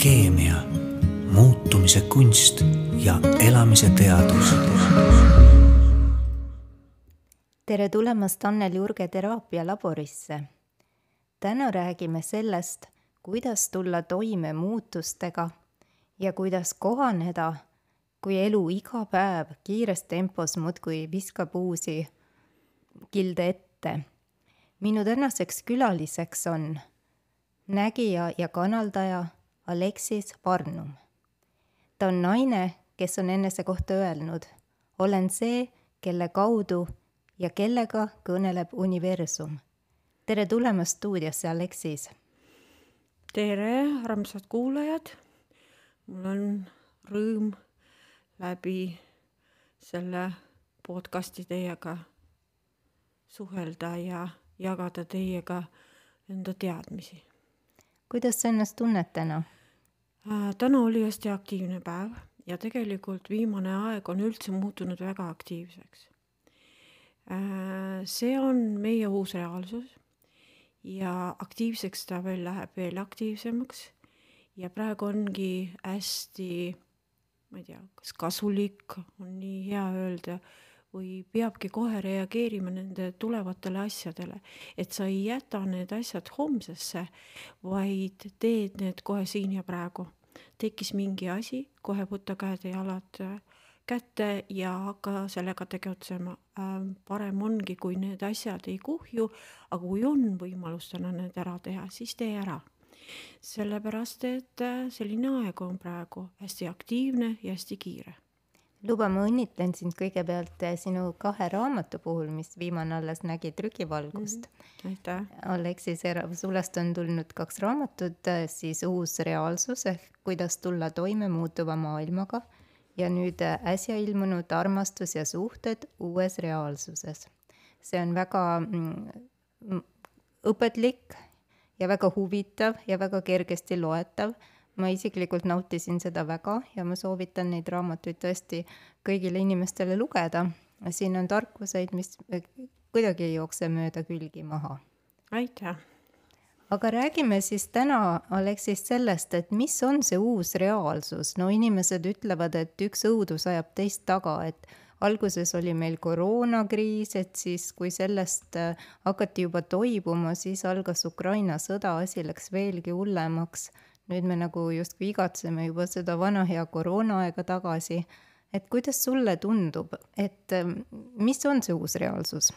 alkeemia, muutumise kunst ja elamise teadus. tere tulemast Annel Jurge teraapialaborisse. täna räägime sellest, kuidas tulla toime muutustega ja kuidas kohaneda, kui elu iga päev kiires tempos muudkui viskab uusi kilde ette. minu tänaseks külaliseks on nägija ja kanaldaja Aleksis Varnum. ta on naine, kes on enese kohta öelnud, olen see, kelle kaudu ja kellega kõneleb universum. tere tulemast stuudiosse, Aleksis. tere, armsad kuulajad. mul on rõõm läbi selle podcasti teiega suhelda ja jagada teiega enda teadmisi kuidas sa ennast tunned täna? Äh, täna oli hästi aktiivne päev ja tegelikult viimane aeg on üldse muutunud väga aktiivseks. Äh, see on meie uus reaalsus ja aktiivseks ta veel läheb veel aktiivsemaks ja praegu ongi hästi, ma ei tea, kas kasulik on nii hea öelda või peabki kohe reageerima nende tulevatele asjadele, et sa ei jäta need asjad homsesse, vaid teed need kohe siin ja praegu. Tekkis mingi asi, kohe võta käed ja jalad äh, kätte ja hakka sellega tegutsema. Ähm, parem ongi, kui need asjad ei kuhju, aga kui on võimalus täna need ära teha, siis tee ära sellepärast, et äh, selline aeg on praegu hästi aktiivne ja hästi kiire luba, ma õnnitlen sind kõigepealt eh, sinu kahe raamatu puhul, mis viimane alles nägi trükivalgust mm. -hmm. aitäh. Aleksis, sulest on tulnud kaks raamatut, eh, siis Uus reaalsus ehk kuidas tulla toime muutuva maailmaga ja nüüd eh, äsja ilmunud Armastus ja suhted uues reaalsuses. see on väga mm, õpetlik ja väga huvitav ja väga kergesti loetav ma isiklikult nautisin seda väga ja ma soovitan neid raamatuid tõesti kõigile inimestele lugeda. siin on tarkuseid, mis kuidagi ei jookse mööda külgi maha. aitäh! aga räägime siis täna, Aleksis, sellest, et mis on see uus reaalsus. no inimesed ütlevad, et üks õudus ajab teist taga, et alguses oli meil koroonakriis, et siis, kui sellest äh, hakati juba toibuma, siis algas Ukraina sõda, asi läks veelgi hullemaks nüüd me nagu justkui igatseme juba seda vana hea koroonaaega tagasi. et kuidas sulle tundub, et ähm, mis on see uus reaalsus?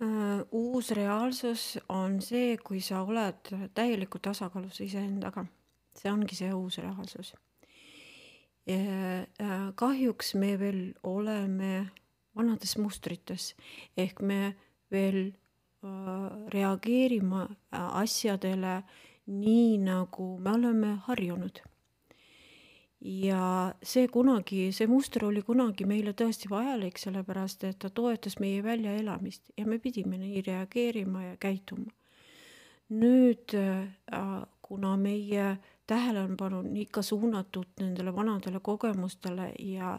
Äh, uus reaalsus on see, kui sa oled täielikult tasakaalus iseendaga. see ongi see uus reaalsus. Äh, kahjuks me veel oleme vanades mustrites ehk me veel äh, reageerime asjadele äh, nii nagu me oleme harjunud. ja see kunagi, see muster oli kunagi meile tõesti vajalik, sellepärast et ta toetas meie väljaelamist ja me pidime nii reageerima ja käituma. nüüd, äh, kuna meie tähelepanu on ikka suunatud nendele vanadele kogemustele ja,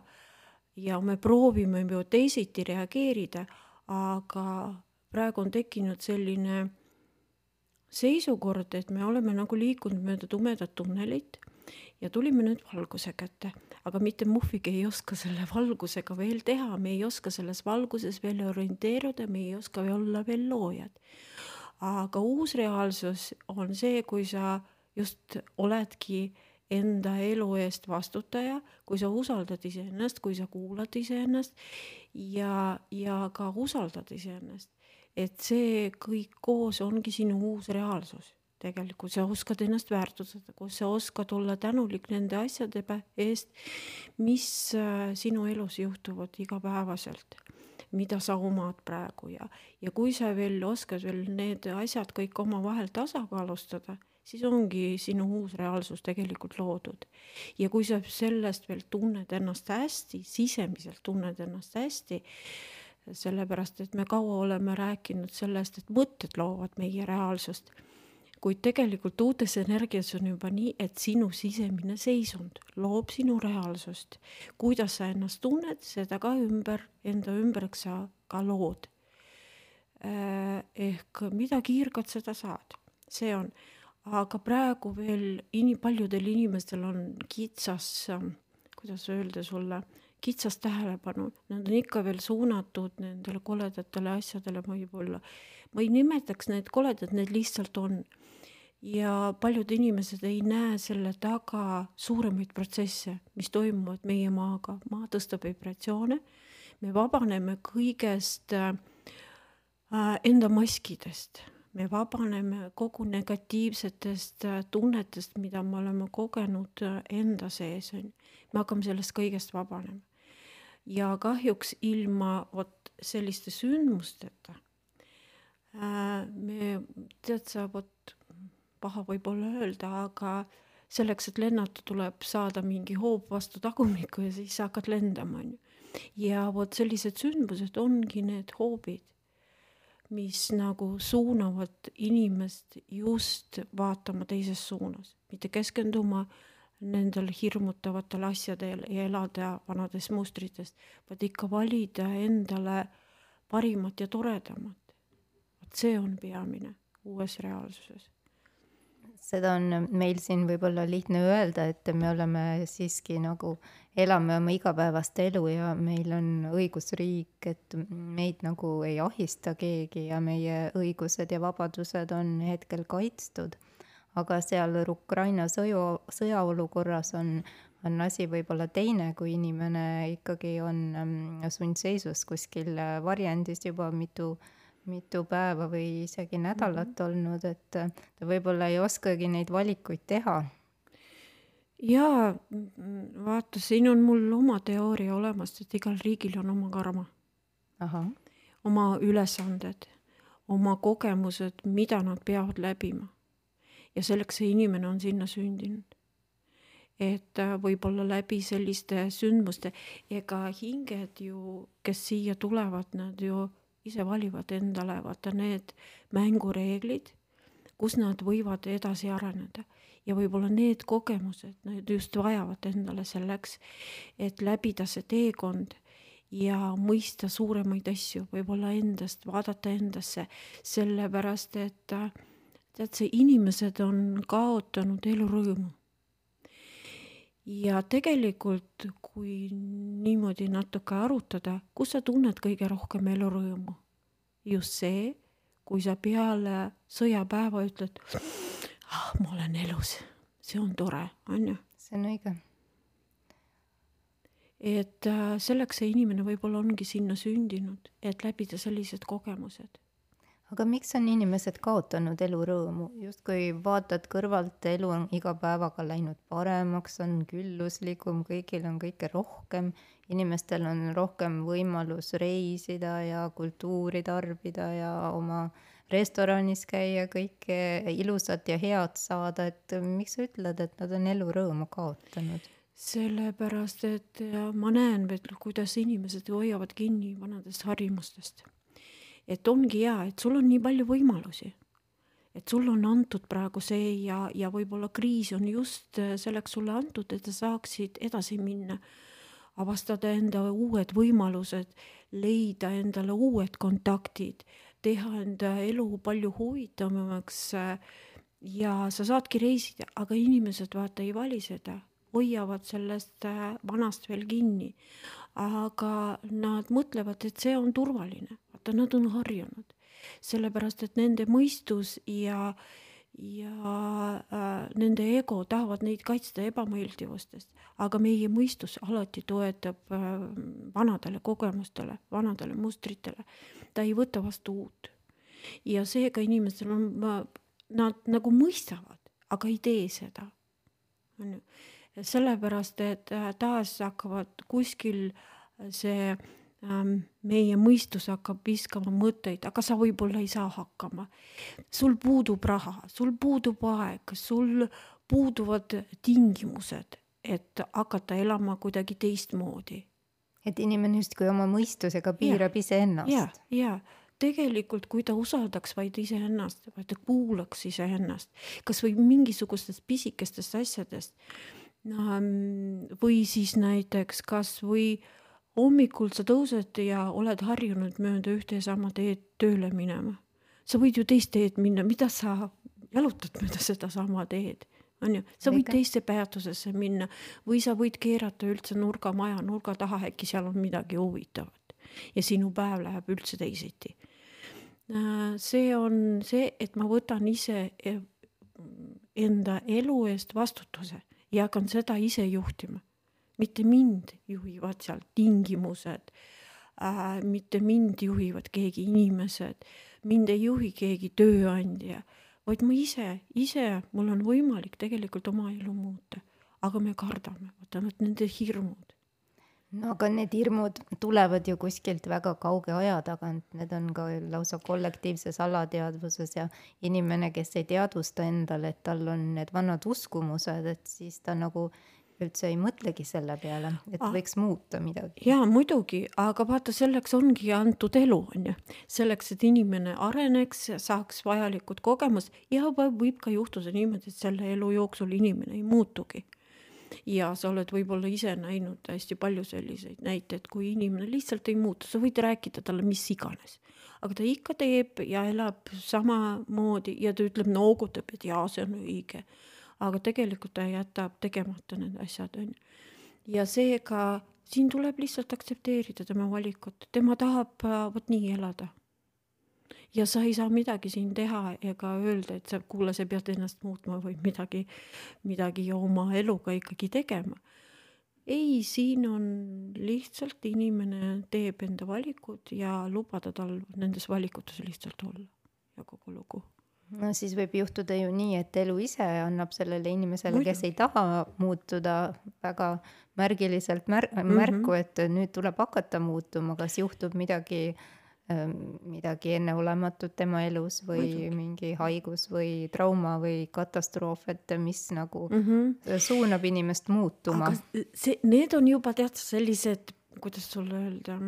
ja me proovime ju teisiti reageerida, aga praegu on tekkinud selline seisukord, et me oleme nagu liikunud mööda tumedat tunnelit ja tulime nüüd valguse kätte, aga mitte muhvigi ei oska selle valgusega veel teha, me ei oska selles valguses veel orienteeruda, me ei oska olla veel loojad. aga uus reaalsus on see, kui sa just oledki enda elu eest vastutaja, kui sa usaldad iseennast, kui sa kuulad iseennast ja, ja ka usaldad iseennast et see kõik koos ongi sinu uus reaalsus. tegelikult sa oskad ennast väärtustada, kus sa oskad olla tänulik nende asjade eest, mis äh, sinu elus juhtuvad igapäevaselt, mida sa omad praegu ja, ja kui sa veel oskad veel need asjad kõik omavahel tasakaalustada, siis ongi sinu uus reaalsus tegelikult loodud. ja kui sa sellest veel tunned ennast hästi, sisemiselt tunned ennast hästi, sellepärast et me kaua oleme rääkinud sellest, et mõtted loovad meie reaalsust. kuid tegelikult uutes energias on juba nii, et sinu sisemine seisund loob sinu reaalsust. kuidas sa ennast tunned, seda ka ümber, enda ümbraks sa ka lood. Äh, ehk mida kiirgad, seda saad, see on, aga praegu veel ini- paljudel inimestel on kitsas kuidas öelda sulle kitsast tähelepanu, nad on ikka veel suunatud nendele koledatele asjadele võib-olla. ma ei nimetaks need koledad, need lihtsalt on. ja paljud inimesed ei näe selle taga suuremaid protsesse, mis toimuvad meie maaga, maa tõstab vibratsioone, me vabaneme kõigest äh, enda maskidest me vabaneme kogu negatiivsetest äh, tunnetest, mida me oleme kogenud äh, enda sees, on ju. me hakkame sellest kõigest vabanema. Ja kahjuks ilma vot selliste sündmusteta äh, me, tead sa, vot paha võib-olla öelda, aga selleks, et lennata, tuleb saada mingi hoob vastu tagumikku ja siis sa hakkad lendama, on ju. ja vot sellised sündmused ongi need hoobid mis nagu suunavad inimest just vaatama teises suunas, mitte keskenduma nendel hirmutavatel asjadel ja elada vanades mustritest, vaid ikka valida endale parimat ja toredamat. vot see on peamine uues reaalsuses seda on meil siin võib-olla lihtne öelda, et me oleme siiski nagu, elame oma igapäevast elu ja meil on õigusriik, et meid nagu ei ahista keegi ja meie õigused ja vabadused on hetkel kaitstud. Aga seal Ukraina sõju, sõjaolukorras on, on asi võib-olla teine, kui inimene ikkagi on mm, sundseisus kuskil varjendis juba mitu mitu päeva või isegi nädalat mm -hmm. olnud, et ta võib-olla ei oskagi neid valikuid teha. jaa, vaata, siin on mul oma teooria olemas, et igal riigil on oma karma. oma ülesanded, oma kogemused, mida nad peavad läbima. Ja selleks see inimene on sinna sündinud. Et võib-olla läbi selliste sündmuste, ega hinged ju, kes siia tulevad, nad ju ise valivad endale vaata need mängureeglid, kus nad võivad edasi areneda. Ja võib-olla need kogemused, need just vajavad endale selleks, et läbida see teekond ja mõista suuremaid asju, võib-olla endast, vaadata endasse, sellepärast et tead, see inimesed on kaotanud elurõõmu ja tegelikult, kui niimoodi natuke arutada, kus sa tunned kõige rohkem elurõõmu? just see, kui sa peale sõjapäeva ütled, ah, ma olen elus, see on tore, on ju. see on õige. et äh, selleks see inimene võib-olla ongi sinna sündinud, et läbida sellised kogemused aga miks on inimesed kaotanud elurõõmu, justkui vaatad kõrvalt, elu on iga päevaga läinud paremaks, on külluslikum, kõigil on kõike rohkem, inimestel on rohkem võimalus reisida ja kultuuri tarbida ja oma restoranis käia, kõike ilusat ja head saada, et miks sa ütled, et nad on elurõõmu kaotanud? sellepärast, et ma näen veel, kuidas inimesed hoiavad kinni vanadest harjumustest et ongi hea, et sul on nii palju võimalusi. et sul on antud praegu see ja, ja võib-olla kriis on just äh, selleks sulle antud, et sa saaksid edasi minna, avastada enda uued võimalused, leida endale uued kontaktid, teha enda elu palju huvitavamaks äh, ja sa saadki reisida, aga inimesed vaata ei vali seda, hoiavad sellest äh, vanast veel kinni. aga nad mõtlevad, et see on turvaline vaata, nad on harjunud, sellepärast et nende mõistus ja, ja äh, nende ego tahavad neid kaitsta ebameeldivustest, aga meie mõistus alati toetab äh, vanadele kogemustele, vanadele mustritele. ta ei võta vastu uut. ja seega inimestel on, nad nagu mõistavad, aga ei tee seda. on ju, sellepärast et äh, taas hakkavad kuskil see äh, Ähm, meie mõistus hakkab viskama mõtteid, aga sa võib-olla ei saa hakkama. sul puudub raha, sul puudub aeg, sul puuduvad tingimused, et hakata elama kuidagi teistmoodi. et inimene justkui oma mõistusega piirab iseennast. ja, ja tegelikult, kui ta usaldaks vaid iseennast, vaid ta kuulaks iseennast, kasvõi mingisugustest pisikestest asjadest. Ähm, või siis näiteks kasvõi äh, hommikul sa tõused ja oled harjunud mööda ühte ja sama teed tööle minema. sa võid ju teist teed minna, mida sa jalutad mööda sedasama teed, on ju, sa võid Õige. teiste peatusesse minna või sa võid keerata üldse nurgamaja nurga taha, äkki seal on midagi huvitavat ja sinu päev läheb üldse teisiti. see on see, et ma võtan ise e- enda elu eest vastutuse ja hakkan seda ise juhtima. mitte mind juhivad seal tingimused äh,, mitte mind juhivad keegi inimesed, mind ei juhi keegi tööandja, vaid ma ise, ise, mul on võimalik tegelikult oma elu muuta. aga me kardame, vaata need nende hirmud. No aga need hirmud tulevad ju kuskilt väga kauge aja tagant, need on ka lausa kollektiivses alateadvuses ja inimene, kes ei teadvusta endale, et tal on need vanad uskumused, et siis ta nagu üldse ei mõtlegi selle peale, et Ah. võiks muuta midagi. jaa, muidugi, aga vaata, selleks ongi antud elu, on ju. selleks, et inimene areneks saaks vajalikud kogemused ja võib ka juhtuda niimoodi, et selle elu jooksul inimene ei muutugi. Ja sa oled võib-olla ise näinud hästi palju selliseid näiteid, kui inimene lihtsalt ei muutu, sa võid rääkida talle mis iganes. aga ta ikka teeb ja elab samamoodi ja ta ütleb, noogutab, et jaa, see on õige. aga tegelikult ta jätab tegemata need asjad, on ju ja seega siin tuleb lihtsalt aktsepteerida tema valikut, tema tahab vot nii elada. Ja sa ei saa midagi siin teha ega öelda, et sa, kuule, sa pead ennast muutma või midagi, midagi oma eluga ikkagi tegema. ei, siin on lihtsalt inimene teeb enda valikud ja lubada tal nendes valikutes lihtsalt olla ja kogu lugu. no siis võib juhtuda ju nii, et elu ise annab sellele inimesele, kes ei taha muutuda, väga märgiliselt mär- mm, Mhm. märku, et nüüd tuleb hakata muutuma, kas juhtub midagi, midagi enneolematut tema elus või Muidugi. mingi haigus või trauma või katastroof, et mis nagu Mm -hmm. suunab inimest muutuma. aga see, need on juba tead sellised, kuidas sulle öelda,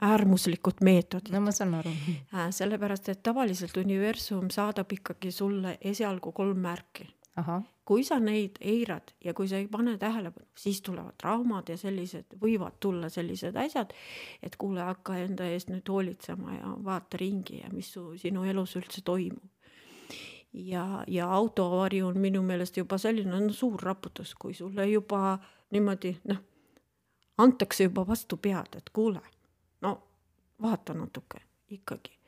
äärmuslikud meetodid no ma saan aru. Äh, sellepärast, et tavaliselt universum saadab ikkagi sulle esialgu kolm märki. Kui sa neid eirad ja kui sa ei pane tähelepanu, siis tulevad traumad ja sellised, võivad tulla sellised asjad, et kuule, hakka enda eest nüüd hoolitsema ja vaata ringi ja mis su, sinu elus üldse toimub. ja, ja autoavari on minu meelest juba selline no, suur raputus, kui sulle juba niimoodi noh, antakse juba vastu pead, et kuule, no vaata natuke ikkagi.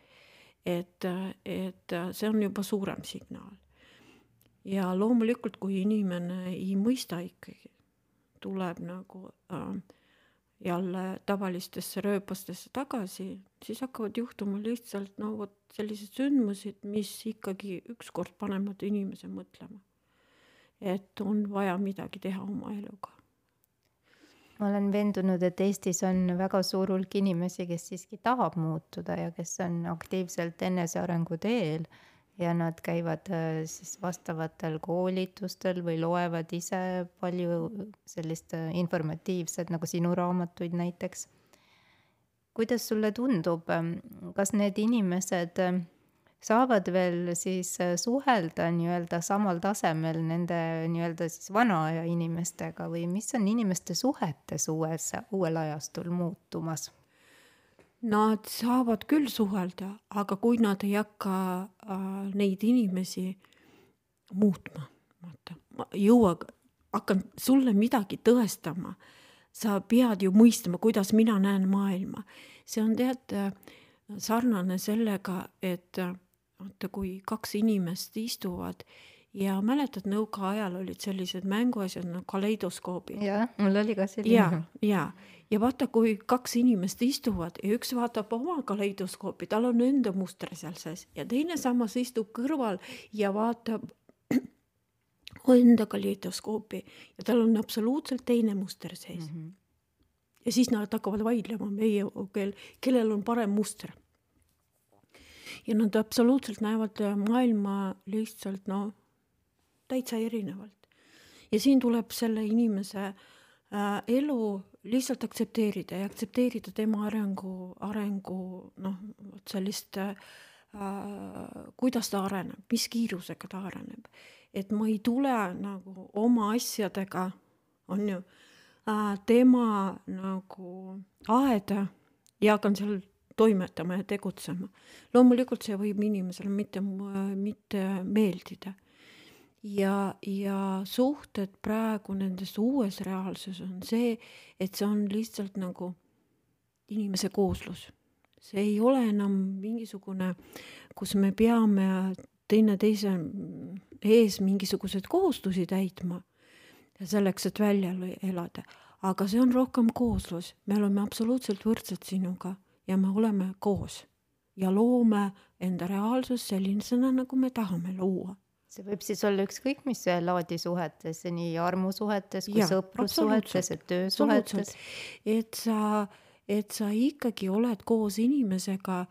et, et see on juba suurem signaal. Ja loomulikult, kui inimene ei mõista ikkagi, tuleb nagu äh, jälle tavalistesse rööpastesse tagasi, siis hakkavad juhtuma lihtsalt no vot sellised sündmused, mis ikkagi ükskord panevad inimese mõtlema. et on vaja midagi teha oma eluga ma olen veendunud, et Eestis on väga suur hulk inimesi, kes siiski tahab muutuda ja kes on aktiivselt enesearengu teel ja nad käivad äh, siis vastavatel koolitustel või loevad ise palju sellist äh, informatiivset nagu sinu raamatuid näiteks. kuidas sulle tundub, ähm, kas need inimesed ähm, saavad veel siis äh, suhelda nii-öelda samal tasemel nende nii-öelda siis vana aja inimestega või mis on inimeste suhetes uues, uuel ajastul muutumas? Nad saavad küll suhelda, aga kui nad ei hakka äh, neid inimesi muutma, vaata, ma ei jõua, hakkan sulle midagi tõestama, sa pead ju mõistma, kuidas mina näen maailma. see on tead äh, sarnane sellega, et äh, vaata, kui kaks inimest istuvad ja mäletad, nõukaajal olid sellised mänguasjad nagu kaleidoskoobid jah, mul oli ka ja selline., ja, ja vaata, kui kaks inimest istuvad ja üks vaatab oma kaleidoskoopi, tal on enda muster seal sees ja teine samas istub kõrval ja vaatab enda kaleidoskoopi ja tal on absoluutselt teine muster sees mm. -hmm. ja siis nad hakkavad vaidlema meie, kel, kellel on parem muster. ja nad absoluutselt näevad maailma lihtsalt noh, täitsa erinevalt. ja siin tuleb selle inimese äh, elu lihtsalt aktsepteerida ja aktsepteerida tema arengu, arengu noh, vot sellist äh,, kuidas ta areneb, mis kiirusega ta areneb. et ma ei tule nagu oma asjadega, on ju äh,, tema nagu aeda ja hakkan seal toimetama ja tegutsema. loomulikult see võib inimesele mitte, mitte meeldida. Ja, ja suhted praegu nendes uues reaalsuses on see, et see on lihtsalt nagu inimese kooslus. see ei ole enam mingisugune, kus me peame teineteise ees mingisuguseid kohustusi täitma selleks, et välja elada. aga see on rohkem kooslus, me oleme absoluutselt võrdsed sinuga ja me oleme koos ja loome enda reaalsust sellisena, nagu me tahame luua see võib siis olla ükskõik mis laadi suhetes, nii armusuhetes kui sõprussuhetes, et töösuhetes. et sa, et sa ikkagi oled koos inimesega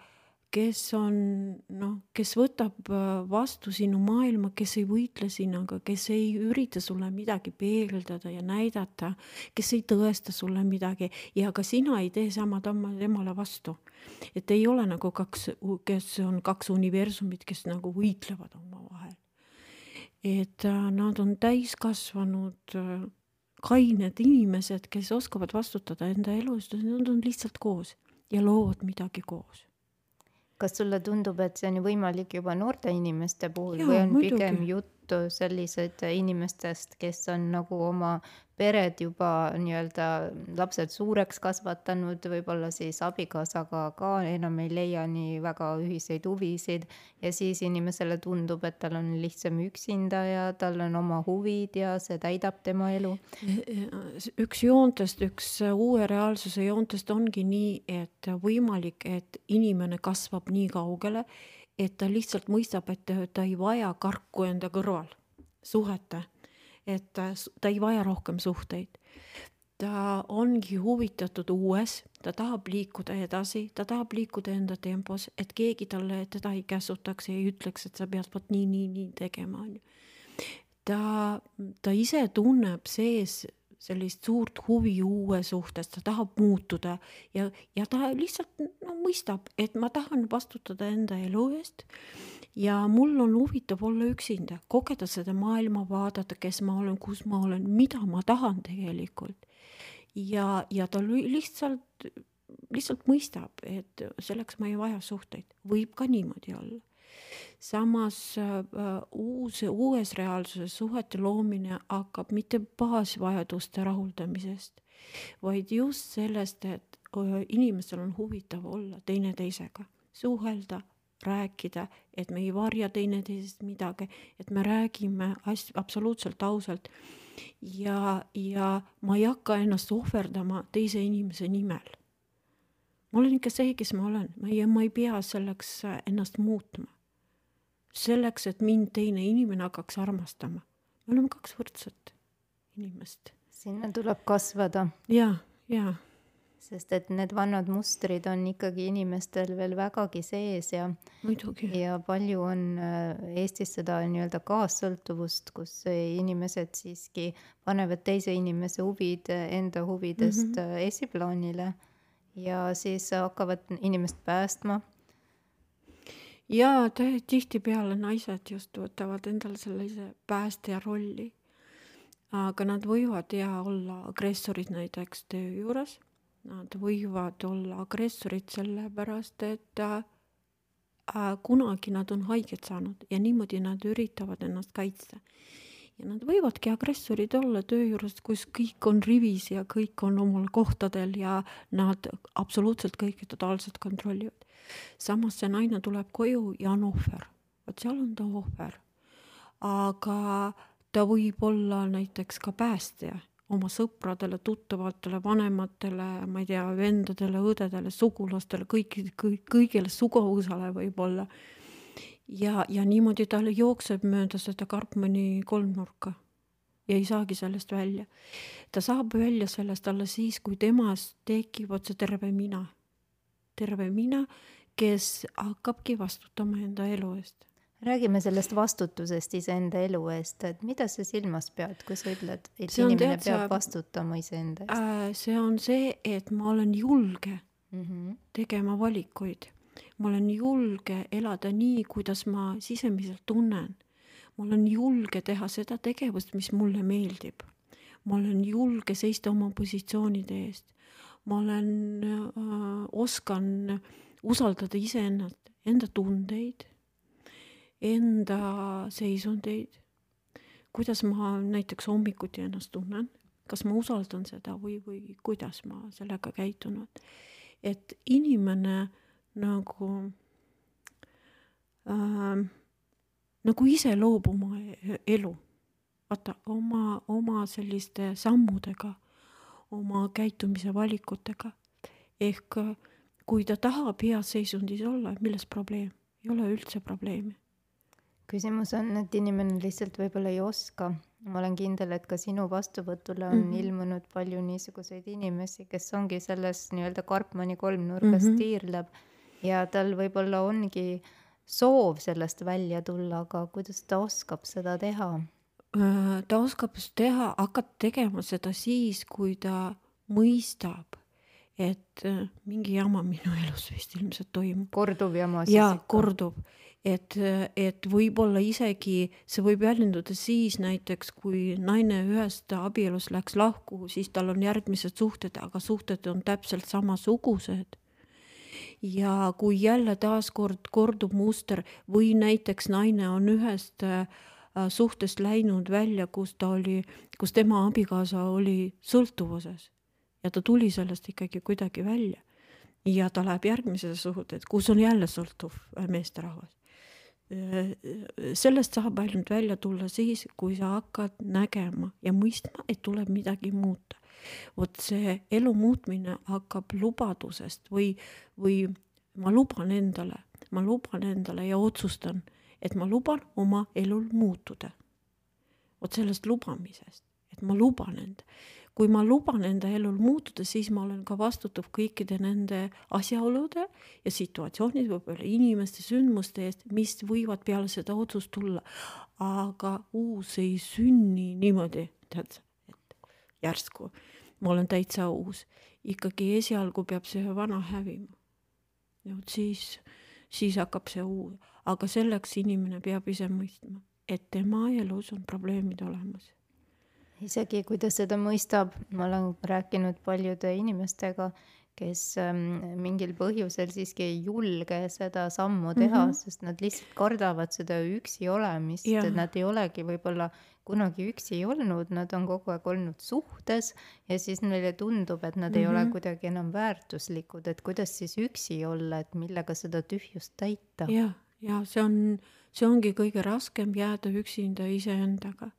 kes on noh, kes võtab äh, vastu sinu maailma, kes ei võitle sinuga, kes ei ürita sulle midagi peegeldada ja näidata, kes ei tõesta sulle midagi ja ka sina ei tee sama temale vastu. et ei ole nagu kaks, kes on kaks universumit, kes nagu võitlevad omavahel. Et äh, nad on täiskasvanud äh, kained inimesed, kes oskavad vastutada enda elust, nad on lihtsalt koos ja loovad midagi koos kas sulle tundub, et see on võimalik juba noorte inimeste puhul ja, või on muidugi. pigem juttu sellised inimestest, kes on nagu oma pered juba nii-öelda lapsed suureks kasvatanud, võib-olla siis abikaasaga ka enam ei leia nii väga ühiseid huvisid ja siis inimesele tundub, et tal on lihtsam üksinda ja tal on oma huvid ja see täidab tema elu. üks joontest, üks uue reaalsuse joontest ongi nii, et võimalik, et inimene kasvab nii kaugele, et ta lihtsalt mõistab, et ta ei vaja karku enda kõrval suhete et ta ei vaja rohkem suhteid. ta ongi huvitatud uues, ta tahab liikuda edasi, ta tahab liikuda enda tempos, et keegi talle, teda ei käsutaks ei ütleks, et sa pead vot nii, nii, nii tegema, on ju. ta, ta ise tunneb sees sellist suurt huvi uue suhtes, ta tahab muutuda ja, ja ta lihtsalt no mõistab, et ma tahan vastutada enda elu eest. Ja mul on huvitav olla üksinda, kogeda seda maailma, vaadata, kes ma olen, kus ma olen, mida ma tahan tegelikult. ja, ja ta lihtsalt, lihtsalt mõistab, et selleks ma ei vaja suhteid, võib ka niimoodi olla samas äh, uus, uues reaalsuses suhete loomine hakkab mitte baasvajaduste rahuldamisest, vaid just sellest, et inimestel on huvitav olla teineteisega, suhelda, rääkida, et me ei varja teineteisest midagi, et me räägime asju absoluutselt ausalt. ja, ja ma ei hakka ennast ohverdama teise inimese nimel. ma olen ikka see, kes ma olen, ma ei, ma ei pea selleks ennast muutma selleks, et mind teine inimene hakkaks armastama. me oleme kaks võrdset inimest. sinna tuleb kasvada. ja, ja. sest et need vanad mustrid on ikkagi inimestel veel vägagi sees ja. ja palju on äh, Eestis seda nii-öelda kaassõltuvust, kus inimesed siiski panevad teise inimese huvid enda huvidest mm -hmm. esiplaanile ja siis hakkavad inimest päästma ja tihtipeale naised just võtavad endale sellise päästja rolli. aga nad võivad ja olla agressorid näiteks töö juures. Nad võivad olla agressorid sellepärast, et äh, kunagi nad on haiget saanud ja niimoodi nad üritavad ennast kaitsta. Ja nad võivadki agressorid olla töö juures, kus kõik on rivis ja kõik on omal kohtadel ja nad absoluutselt kõike totaalselt kontrollivad samas see naine tuleb koju ja on ohver, vot seal on ta ohver. aga ta võib olla näiteks ka päästja oma sõpradele, tuttavatele, vanematele, ma ei tea, vendadele, õdedele, sugulastele, kõiki, kõik, kõigile suguvõsale võib-olla. Ja, ja niimoodi ta jookseb mööda seda Karpmani kolmnurka ja ei saagi sellest välja. ta saab välja sellest alles siis, kui temas tekib otse terve mina. terve mina kes hakkabki vastutama enda elu eest. räägime sellest vastutusest iseenda elu eest, et mida sa silmas pead, kui sa ütled, et see inimene tead, peab vastutama iseenda eest äh,? see on see, et ma olen julge mm -hmm. tegema valikuid. Ma olen julge elada nii, kuidas ma sisemiselt tunnen. ma olen julge teha seda tegevust, mis mulle meeldib. ma olen julge seista oma positsioonide eest. ma olen äh,, oskan usaldada iseennast, enda tundeid, enda seisundeid, kuidas ma näiteks hommikuti ennast tunnen, kas ma usaldan seda või, või kuidas ma sellega käitunud. et inimene nagu äh, nagu ise loob oma elu. vaata oma, oma selliste sammudega, oma käitumise valikutega. ehk kui ta tahab heas seisundis olla, milles probleem? ei ole üldse probleemi. küsimus on, et inimene lihtsalt võib-olla ei oska. ma olen kindel, et ka sinu vastuvõtule on mm -hmm. ilmunud palju niisuguseid inimesi, kes ongi selles nii-öelda Karpmani kolmnurgas mm -hmm. tiirleb ja tal võib-olla ongi äh, soov sellest välja tulla, aga kuidas ta oskab seda teha? Äh, ta oskab teha, hakata tegema seda siis, kui ta mõistab, et äh, mingi jama minu elus vist ilmselt toimub. korduv jama siis jaa, kordub. et, et võib-olla isegi see võib väljenduda siis näiteks, kui naine ühest abielust läks lahku, siis tal on järgmised suhted, aga suhted on täpselt samasugused ja kui jälle taaskord kordub muster või näiteks naine on ühest äh, suhtest läinud välja, kus ta oli, kus tema abikaasa oli sõltuvuses ja ta tuli sellest ikkagi kuidagi välja. ja ta läheb järgmisesse suhte, et kus on jälle sõltuv äh, meesterahvas. Äh, sellest saab ainult välja tulla siis, kui sa hakkad nägema ja mõistma, et tuleb midagi muuta vot see elu muutmine hakkab lubadusest või, või ma luban endale, ma luban endale ja otsustan, et ma luban oma elul muutuda. vot sellest lubamisest, et ma luban end. kui ma luban enda elul muutuda, siis ma olen ka vastutav kõikide nende asjaolude ja situatsioonide, võib-olla inimeste, sündmuste eest, mis võivad peale seda otsust tulla. aga uus ei sünni niimoodi, tead et järsku ma olen täitsa uus. ikkagi esialgu peab see vana hävima. ja vot siis, siis hakkab see uus, aga selleks inimene peab ise mõistma, et tema elus on probleemid olemas. isegi kui ta seda mõistab, ma olen rääkinud paljude inimestega, kes ähm, mingil põhjusel siiski ei julge seda sammu teha mm, -hmm. sest nad lihtsalt kardavad seda üksi olemist, nad ei olegi võib-olla kunagi üksi olnud, nad on kogu aeg olnud suhtes ja siis neile tundub, et nad mm -hmm. ei ole mhm. kuidagi enam väärtuslikud, et kuidas siis üksi olla, et millega seda tühjust täita. ja, ja see on, see ongi kõige raskem jääda üksinda iseendaga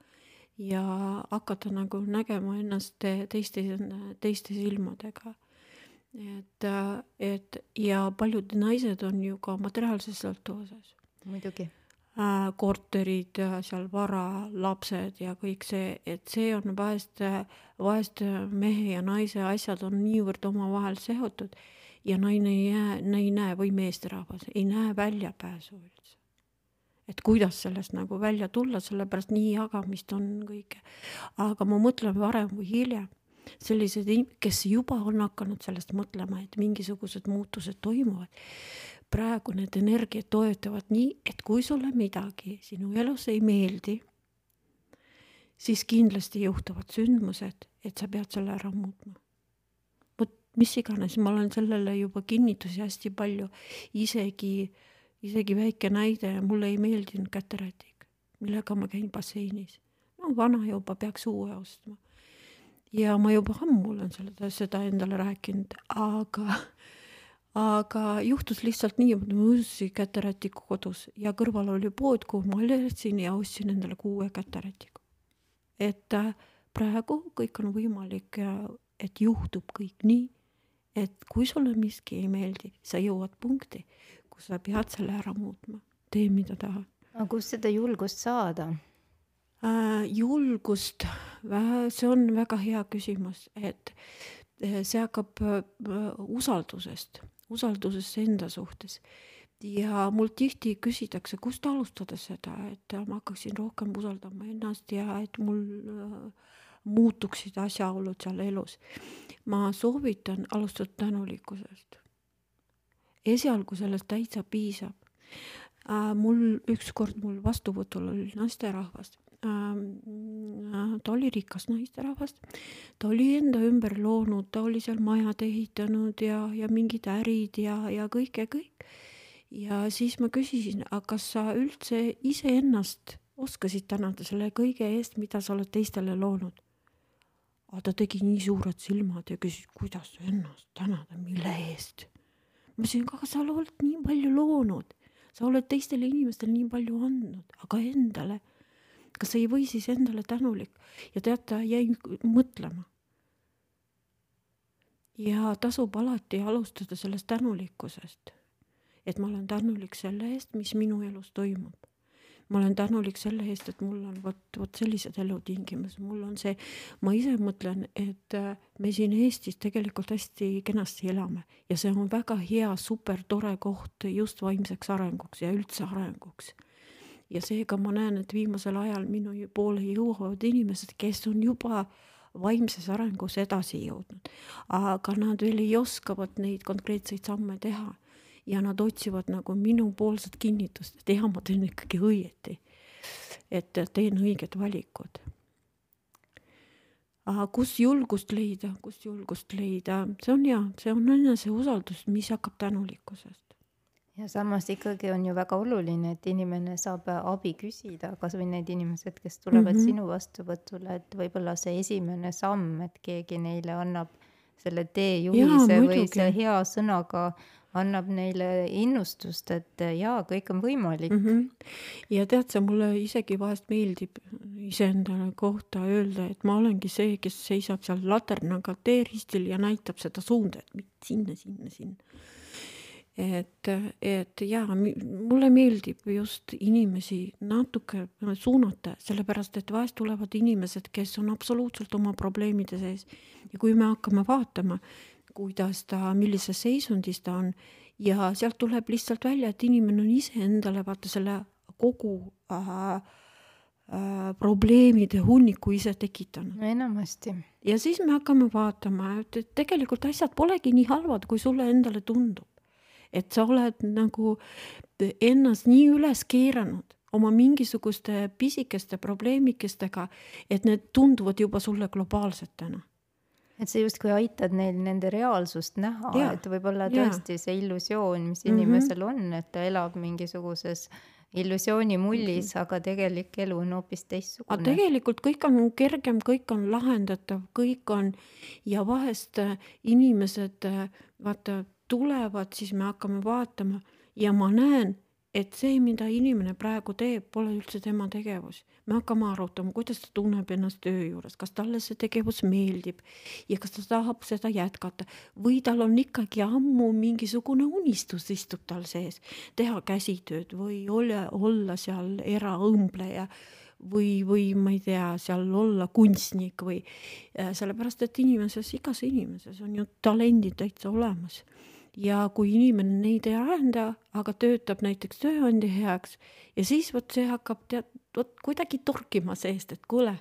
ja hakata nagu nägema ennast teiste, teiste silmadega et, et ja paljud naised on ju ka materiaalses sõltuvuses. muidugi äh,. korterid, seal vara, lapsed ja kõik see, et see on vahest, vahest mehe ja naise asjad on niivõrd omavahel seotud ja naine ei jää, ei näe või meesterahvas ei näe väljapääsu üldse. et kuidas sellest nagu välja tulla, sellepärast nii jagamist on kõike. aga ma mõtlen varem või hiljem sellised, kes juba on hakanud sellest mõtlema, et mingisugused muutused toimuvad. Praegu need energiad toetavad nii, et kui sulle midagi sinu elus ei meeldi, siis kindlasti juhtuvad sündmused, et sa pead selle ära muutma. vot mis iganes, ma olen sellele juba kinnitusi hästi palju, isegi, isegi väike näide, mulle ei meeldinud käterätik, millega ma käin basseinis. no vana juba peaks uue ostma ja ma juba ammu olen seda, seda endale rääkinud, aga, aga juhtus lihtsalt nii, et ma ostsin käterätiku kodus ja kõrval oli pood, kuhu ma läksin ja ostsin endale kuue käterätiku. et äh, praegu kõik on võimalik ja et juhtub kõik nii, et kui sulle miski ei meeldi, sa jõuad punkti, kus sa pead selle ära muutma, tee mida tahad. aga kust seda julgust saada? Äh, julgust, see on väga hea küsimus, et see hakkab äh, usaldusest, usaldusest enda suhtes. ja mul tihti küsitakse, kust alustada seda, et ma hakkaksin rohkem usaldama ennast ja et mul muutuksid asjaolud seal elus. ma soovitan alustada tänulikkusest. esialgu sellest täitsa piisab. mul ükskord mul vastuvõtul oli naisterahvas ta oli rikas naisterahvas, ta oli enda ümber loonud, ta oli seal majad ehitanud ja, ja mingid ärid ja, ja kõik ja kõik. ja siis ma küsisin, aga kas sa üldse iseennast oskasid tänada selle kõige eest, mida sa oled teistele loonud? aga ta tegi nii suured silmad ja küsis, kuidas ennast tänada, mille eest? ma ütlesin, aga sa oled nii palju loonud, sa oled teistele inimestele nii palju andnud, aga endale, kas sa ei või siis endale tänulik? ja tead, ta jäi mõtlema. ja tasub alati alustada sellest tänulikkusest, et ma olen tänulik selle eest, mis minu elus toimub ma olen tänulik selle eest, et mul on vot, vot sellised elutingimused, mul on see, ma ise mõtlen, et äh, me siin Eestis tegelikult hästi kenasti elame ja see on väga hea, super tore koht just vaimseks arenguks ja üldse arenguks. Ja seega ma näen, et viimasel ajal minu poole jõuavad inimesed, kes on juba vaimses arengus edasi jõudnud, aga nad veel ei oska vot neid konkreetseid samme teha. Ja nad otsivad nagu minupoolset kinnitust, et jah, ma teen ikkagi õieti. et teen õiged valikud. kus julgust leida, kus julgust leida, see on hea, see on eneseusaldus, mis hakkab tänulikkusest ja samas ikkagi on ju väga oluline, et inimene saab abi küsida, kasvõi need inimesed, kes tulevad mm -hmm. sinu vastuvõtule, et võib-olla see esimene samm, et keegi neile annab selle teejuhise või see hea sõnaga annab neile innustust, et jaa, kõik on võimalik mm. -hmm. ja tead sa, mulle isegi vahest meeldib iseendale kohta öelda, et ma olengi see, kes seisab seal laternaga teeristil ja näitab seda suunda, et sinna, sinna, sinna. Et, et jaa, mulle meeldib just inimesi natuke suunata, sellepärast et vahest tulevad inimesed, kes on absoluutselt oma probleemide sees ja kui me hakkame vaatama, kuidas ta, millises seisundis ta on ja sealt tuleb lihtsalt välja, et inimene on iseendale vaata selle kogu äh, äh, probleemide hunniku ise tekitanud. no enamasti. ja siis me hakkame vaatama, et, et tegelikult asjad polegi nii halvad, kui sulle endale tundub. Et sa oled nagu ennast nii üles keeranud oma mingisuguste pisikeste probleemikestega, et need tunduvad juba sulle globaalsetena et sa justkui aitad neil nende reaalsust näha, et võib-olla tõesti see illusioon, mis mhm. inimesel mm -hmm. on, et ta elab mingisuguses illusioonimullis mm, -hmm. aga tegelik elu on hoopis teistsugune. aga tegelikult kõik on kergem, kõik on lahendatav, kõik on ja vahest äh, inimesed äh, vaata tulevad, siis me hakkame vaatama. Ja ma näen, et see, mida inimene praegu teeb, pole üldse tema tegevus. me hakkame arutama, kuidas ta tunneb ennast töö juures, kas talle see tegevus meeldib ja kas ta tahab seda jätkata. Või tal on ikkagi ammu mingisugune unistus istub tal sees, teha käsitööd või olla, olla seal eraõmbleja või, või ma ei tea, seal olla kunstnik või äh, sellepärast, et inimeses, igas inimeses on ju talendid täitsa olemas ja kui inimene neid ei arenda, aga töötab näiteks tööandja heaks ja siis vot see hakkab tead, vot kuidagi torkima seest, et kuule,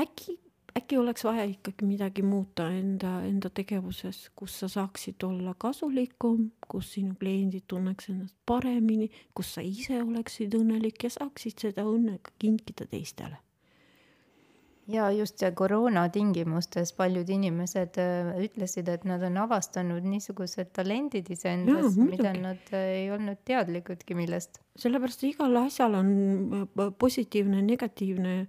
äkki, äkki oleks vaja ikkagi midagi muuta enda, enda tegevuses, kus sa saaksid olla kasulikum, kus sinu kliendid tunneks ennast paremini, kus sa ise oleksid õnnelik ja saaksid seda õnne ka kinkida teistele ja just see koroona tingimustes paljud inimesed äh, ütlesid, et nad on avastanud niisugused talendid iseendas, mida nad äh, ei olnud teadlikudki millest. sellepärast igal asjal on äh, positiivne, negatiivne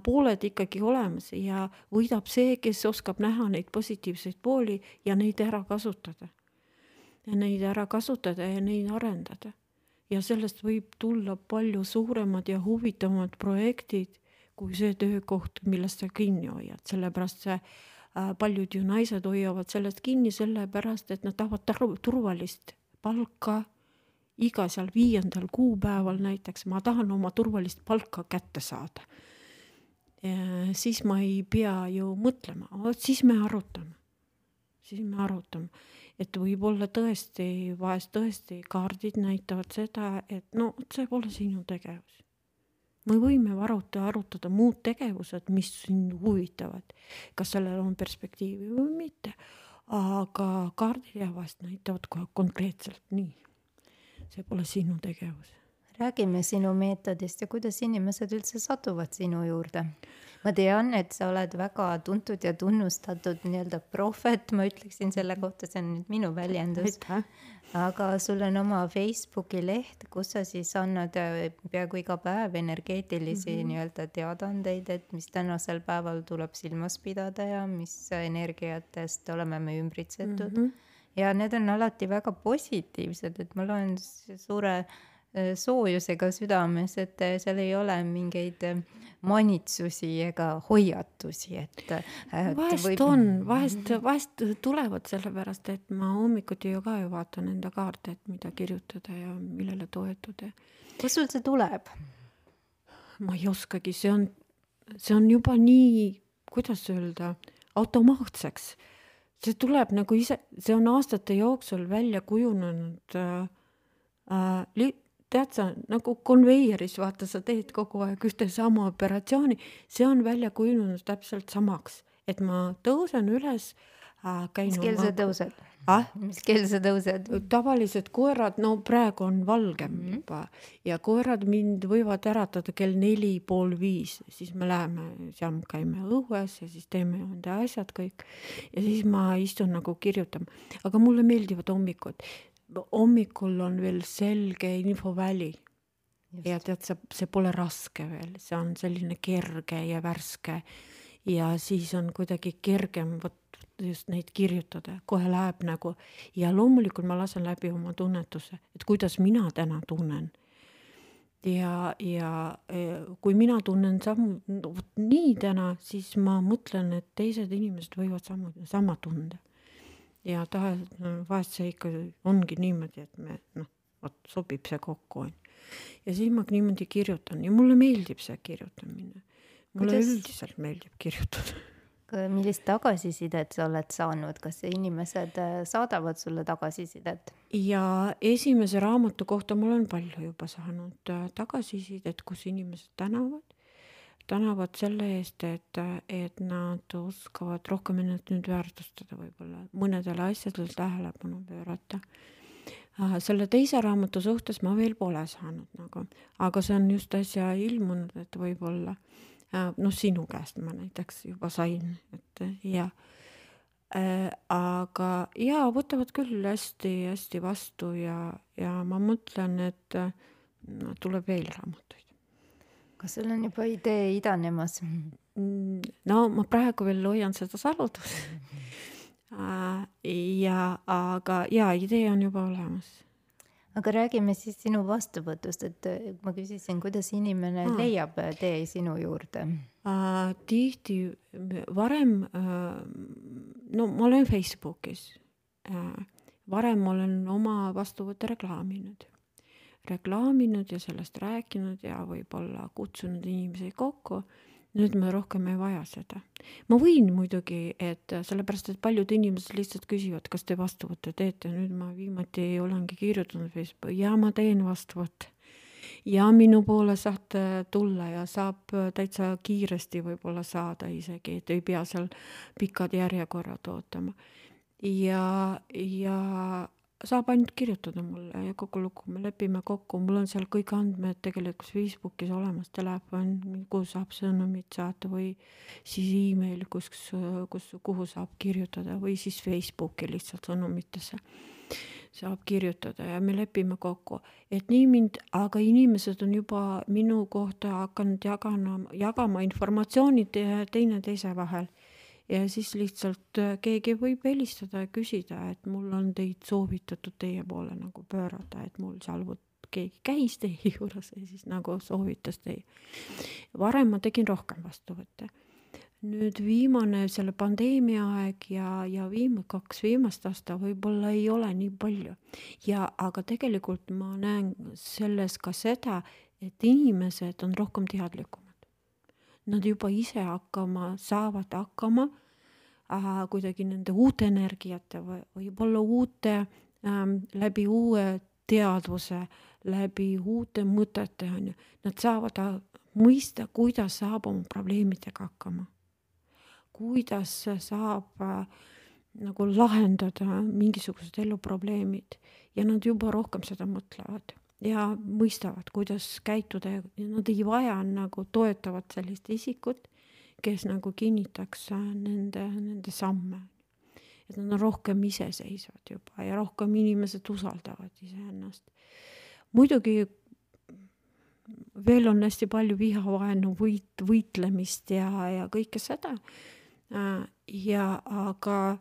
pooled ikkagi olemas ja võidab see, kes oskab näha neid positiivseid pooli ja neid ära kasutada. ja neid ära kasutada ja neid arendada. ja sellest võib tulla palju suuremad ja huvitavamad projektid kui see töökoht, millest sa kinni hoiad, sellepärast see äh, paljud ju naised hoiavad sellest kinni sellepärast, et nad tahavad turvalist palka. Iga seal viiendal kuupäeval näiteks, ma tahan oma turvalist palka kätte saada. siis ma ei pea ju mõtlema, vot siis me arutame, siis me arutame, et võib-olla tõesti, vahest tõesti kaardid näitavad seda, et no see pole sinu tegevus me võime aruta, arutada muud tegevused, mis sind huvitavad, kas sellel on perspektiivi või mitte. aga kaardid ja vast näitavad kohe konkreetselt nii. see pole sinu tegevus. räägime sinu meetodist ja kuidas inimesed üldse satuvad sinu juurde. Ma tean, et sa oled väga tuntud ja tunnustatud nii-öelda prohvet, ma ütleksin selle kohta, see on nüüd minu väljendus. aga sul on oma Facebooki leht, kus sa siis annad äh, peaaegu iga päev energeetilisi mm -hmm. nii-öelda teadaandeid, et mis tänasel päeval tuleb silmas pidada ja mis energiatest oleme me ümbritsetud mm. -hmm ja need on alati väga positiivsed, et ma loen suure soojusega südames, et äh, seal ei ole mingeid äh, manitsusi ega hoiatusi, et, et. vahest võib... on, vahest, vahest tulevad sellepärast, et ma hommikuti ju ka ju vaatan enda kaarte, et mida kirjutada ja millele toetuda. kust sul see tuleb? ma ei oskagi, see on, see on juba nii, kuidas öelda, automaatseks. see tuleb nagu ise, see on aastate jooksul välja kujunenud äh, äh, tead sa, nagu konveieris, vaata, sa teed kogu aeg ühte sama operatsiooni, see on välja kujunenud täpselt samaks, et ma tõusen üles äh,, käin mis kell sa tõused ah?? mis kell sa tõused? tavalised koerad, no praegu on valgem mm -hmm. juba ja koerad mind võivad äratada kell neli, pool viis, siis me läheme, seal käime õues ja siis teeme enda asjad kõik. ja siis ma istun nagu kirjutan, aga mulle meeldivad hommikud hommikul on veel selge infoväli. ja tead sa, see pole raske veel, see on selline kerge ja värske. ja siis on kuidagi kergem vot just neid kirjutada, kohe läheb nagu ja loomulikult ma lasen läbi oma tunnetuse, et kuidas mina täna tunnen ja, ja kui mina tunnen samu, vot nii täna, siis ma mõtlen, et teised inimesed võivad samu, sama tunda ja tahe, vahest see ikka ongi niimoodi, et me noh, vot sobib see kokku onju. ja siis ma niimoodi kirjutan ja mulle meeldib see kirjutamine. mulle Kuidas... üldiselt meeldib kirjutada millist tagasisidet sa oled saanud, kas inimesed äh, saadavad sulle tagasisidet? ja esimese raamatu kohta ma olen palju juba saanud äh, tagasisidet, kus inimesed tänavad tänavad selle eest, et, et nad oskavad rohkem ennast nüüd väärtustada võib-olla, mõnedele asjadele tähelepanu pöörata. selle teise raamatu suhtes ma veel pole saanud nagu, aga see on just äsja ilmunud, et võib-olla noh, sinu käest ma näiteks juba sain, et ja äh, aga ja võtavad küll hästi-hästi vastu ja, ja ma mõtlen, et tuleb veel raamatuid kas sul on juba idee idanemas? Mm, no ma praegu veel hoian seda saladust. Äh, ja, aga ja idee on juba olemas. aga räägime siis sinu vastuvõtust, et äh, ma küsisin, kuidas inimene ah. leiab äh, tee sinu juurde tihti varem no ma olen Facebookis varem olen oma vastuvõtte reklaaminud reklaaminud ja sellest rääkinud ja võib-olla kutsunud inimesi kokku. nüüd me rohkem ei vaja seda. ma võin muidugi, et sellepärast, et paljud inimesed lihtsalt küsivad, kas te vastuvõtte teete, nüüd ma viimati olengi kirjutanud Facebooki ja ma teen vastuvõtte ja minu poole saate tulla ja saab täitsa kiiresti võib-olla saada isegi, et ei pea seal pikad järjekorrad ootama. ja, ja saab ainult kirjutada mulle ja kogu lugu, me lepime kokku, mul on seal kõik andmed tegelikult Facebookis olemas, telefon, kuhu saab sõnumit saata või siis email, kus, kus, kuhu saab kirjutada või siis Facebooki lihtsalt sõnumitesse saab kirjutada ja me lepime kokku, et nii mind, aga inimesed on juba minu kohta hakanud jagama, jagama informatsiooni teineteise vahel ja siis lihtsalt äh, keegi võib helistada ja küsida, et mul on teid soovitatud teie poole nagu pöörata, et mul seal vot keegi käis teie juures ja siis nagu soovitas teie. varem ma tegin rohkem vastuvõtte. nüüd viimane selle pandeemia aeg ja, ja viim-, kaks viimast aasta võib-olla ei ole nii palju. ja aga tegelikult ma näen selles ka seda, et inimesed on rohkem teadlikumad nad juba ise hakkama, saavad hakkama äh, kuidagi nende uute energiate või võib-olla uute ähm,, läbi uue teadvuse, läbi uute mõtete on ju, nad saavad äh, mõista, kuidas saab oma probleemidega hakkama. kuidas saab äh, nagu lahendada mingisugused eluprobleemid. Ja nad juba rohkem seda mõtlevad ja mõistavad, kuidas käituda ja nad ei vaja nagu toetavat sellist isikut, kes nagu kinnitaks äh, nende, nende samme. et nad on rohkem iseseisvad juba ja rohkem inimesed usaldavad iseennast. muidugi veel on hästi palju vihavaenu, võit, võitlemist ja, ja kõike seda. Äh, ja aga,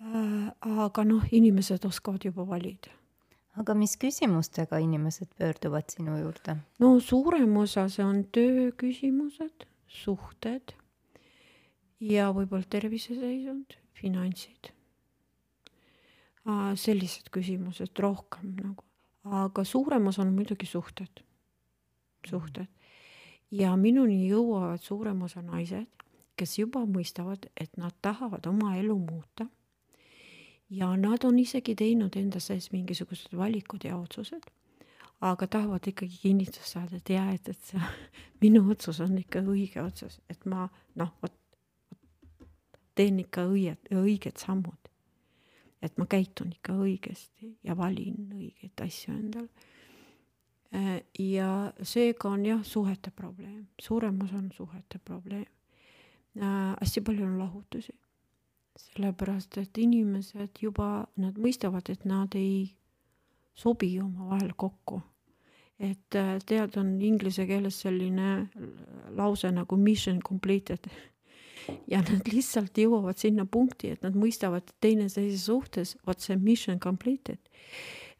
äh, aga noh, inimesed oskavad juba valida aga mis küsimustega inimesed pöörduvad sinu juurde? no suurem osa see on tööküsimused, suhted ja võib-olla terviseseisund, finantsid. sellised küsimused rohkem nagu, aga suurem osa on muidugi suhted, suhted. ja minuni jõuavad suurem osa naised, kes juba mõistavad, et nad tahavad oma elu muuta ja nad on isegi teinud enda sees mingisugused valikud ja otsused, aga tahavad ikkagi kinnitust saada, et jaa, et, et see minu otsus on ikka õige otsus, et ma noh, vot teen ikka õied, õiged sammud. et ma käitun ikka õigesti ja valin õigeid asju endale. Äh, ja seega on jah, suhete probleem, suurem osa on suhete probleem. Äh, hästi palju on lahutusi sellepärast et inimesed juba, nad mõistavad, et nad ei sobi omavahel kokku. et äh, tead, on inglise keeles selline lause nagu mission completed ja nad lihtsalt jõuavad sinna punkti, et nad mõistavad teineteise suhtes, vot see mission completed,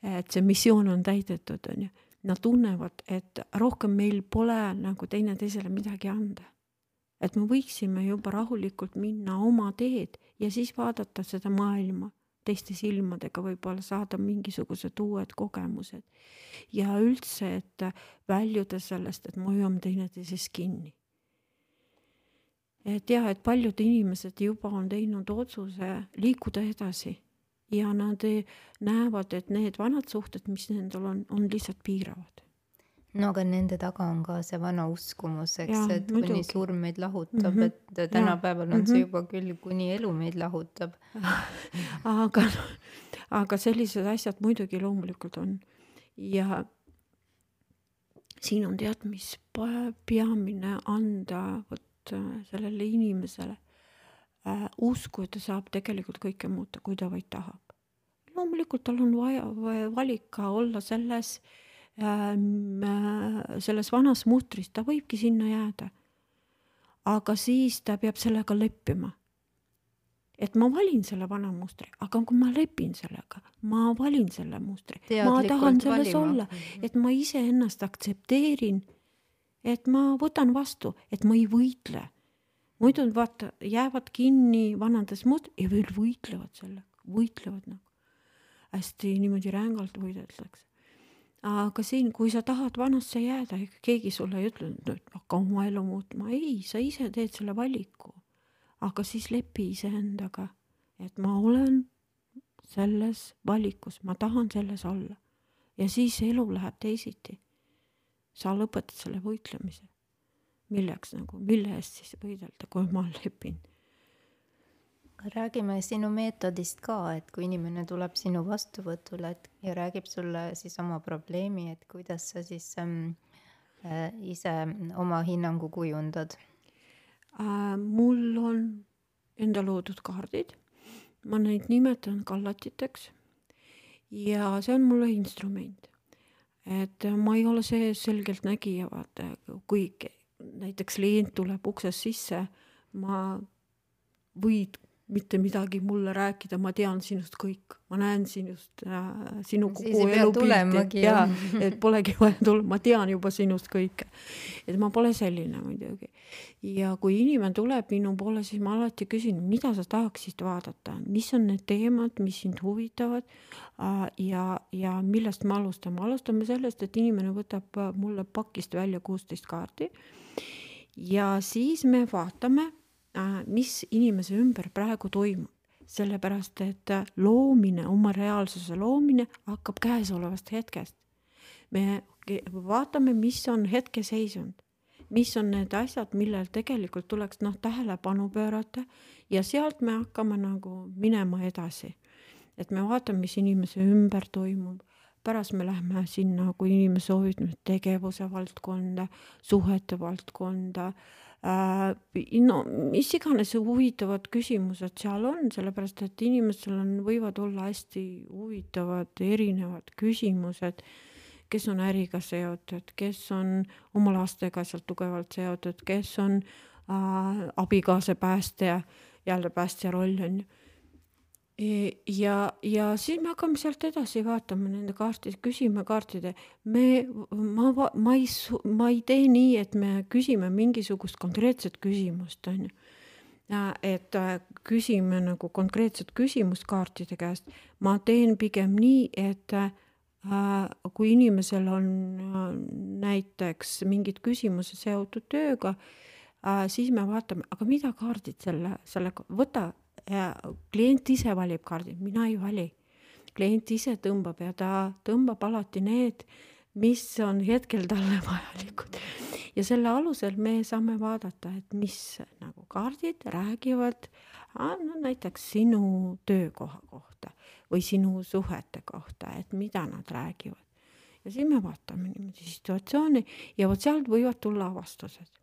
et see missioon on täidetud, on ju. Nad tunnevad, et rohkem meil pole nagu teineteisele midagi anda et me võiksime juba rahulikult minna oma teed ja siis vaadata seda maailma teiste silmadega, võib-olla saada mingisugused uued kogemused. ja üldse, et väljuda sellest, et me hoiame teineteisest kinni. et jah, et paljud inimesed juba on teinud otsuse liikuda edasi ja nad näevad, et need vanad suhted, mis nendel on, on lihtsalt piiravad no aga nende taga on ka see vana uskumus, eks, et muidugi. kuni surm meid lahutab mm, -hmm. et tänapäeval on mm -hmm. see mhm. juba küll, kuni elu meid lahutab aga, aga sellised asjad muidugi loomulikult on ja siin on tead, mis peamine anda vot äh, sellele inimesele äh, usku, et ta saab tegelikult kõike muuta, kui ta vaid tahab. loomulikult tal on vaja, vaja valik ka olla selles äh, selles vanas mustris, ta võibki sinna jääda. aga siis ta peab sellega leppima. et ma valin selle vana mustri, aga kui ma lepin sellega, ma valin selle mustri, ma tahan selles valima. olla, et ma iseennast aktsepteerin, et ma võtan vastu, et ma ei võitle. muidu vaata, jäävad kinni vanades must- ja veel võitlevad sellega, võitlevad nagu hästi niimoodi rängalt võideldakse aga siin, kui sa tahad vanasse jääda, ega keegi sulle ei ütle, et hakka oma elu muutma, ei, sa ise teed selle valiku. aga siis lepi iseendaga, et ma olen selles valikus, ma tahan selles olla. ja siis elu läheb teisiti. sa lõpetad selle võitlemise. milleks nagu, mille eest siis võidelda, kui ma lepin räägime sinu meetodist ka, et kui inimene tuleb sinu vastuvõtule, et ja räägib sulle siis oma probleemi, et kuidas sa siis ähm, äh, ise oma hinnangu kujundad äh,? mul on enda loodud kaardid, ma neid nimetan kallatiteks ja see on mulle instrument. et ma ei ole see selgeltnägija, vaata, kui näiteks klient tuleb uksest sisse, ma võid mitte midagi mulle rääkida, ma tean sinust kõik, ma näen sinust äh,, sinu kogu elupilti. ja et polegi vaja tulla, ma tean juba sinust kõike. et ma pole selline muidugi. ja kui inimene tuleb minu poole, siis ma alati küsin, mida sa tahaksid vaadata, mis on need teemad, mis sind huvitavad äh, ja, ja millest me alustame, alustame sellest, et inimene võtab mulle pakist välja kuusteist kaarti. Ja siis me vaatame Äh, mis inimese ümber praegu toimub. sellepärast, et äh, loomine, oma reaalsuse loomine hakkab käesolevast hetkest. me vaatame, mis on hetkeseisund, mis on need asjad, millel tegelikult tuleks noh, tähelepanu pöörata ja sealt me hakkame nagu minema edasi. et me vaatame, mis inimese ümber toimub, pärast me lähme sinna, kui inimene soovib tegevuse valdkonda, suhete valdkonda äh,. No mis iganes huvitavad küsimused seal on, sellepärast et inimestel on, võivad olla hästi huvitavad erinevad küsimused. Kes on äriga seotud, kes on oma lastega sealt tugevalt seotud, kes on äh, abikaasa päästja, jälle päästja roll on ju ja, ja siis me hakkame sealt edasi vaatama nende kaartide, küsima kaartide. me, ma, ma ei, ma ei tee nii, et me küsime mingisugust konkreetset küsimust, on ju. et äh, küsime nagu konkreetset küsimust kaartide käest. ma teen pigem nii, et äh, kui inimesel on äh, näiteks mingid küsimused seotud tööga siis me vaatame, aga mida kaardid selle, sellega, võta ja klient ise valib kaardid, mina ei vali. klient ise tõmbab ja ta tõmbab alati need, mis on hetkel talle vajalikud. ja selle alusel me saame vaadata, et mis nagu kaardid räägivad no näiteks sinu töökoha kohta või sinu suhete kohta, et mida nad räägivad. ja siis me vaatame niimoodi situatsiooni ja vot sealt võivad tulla avastused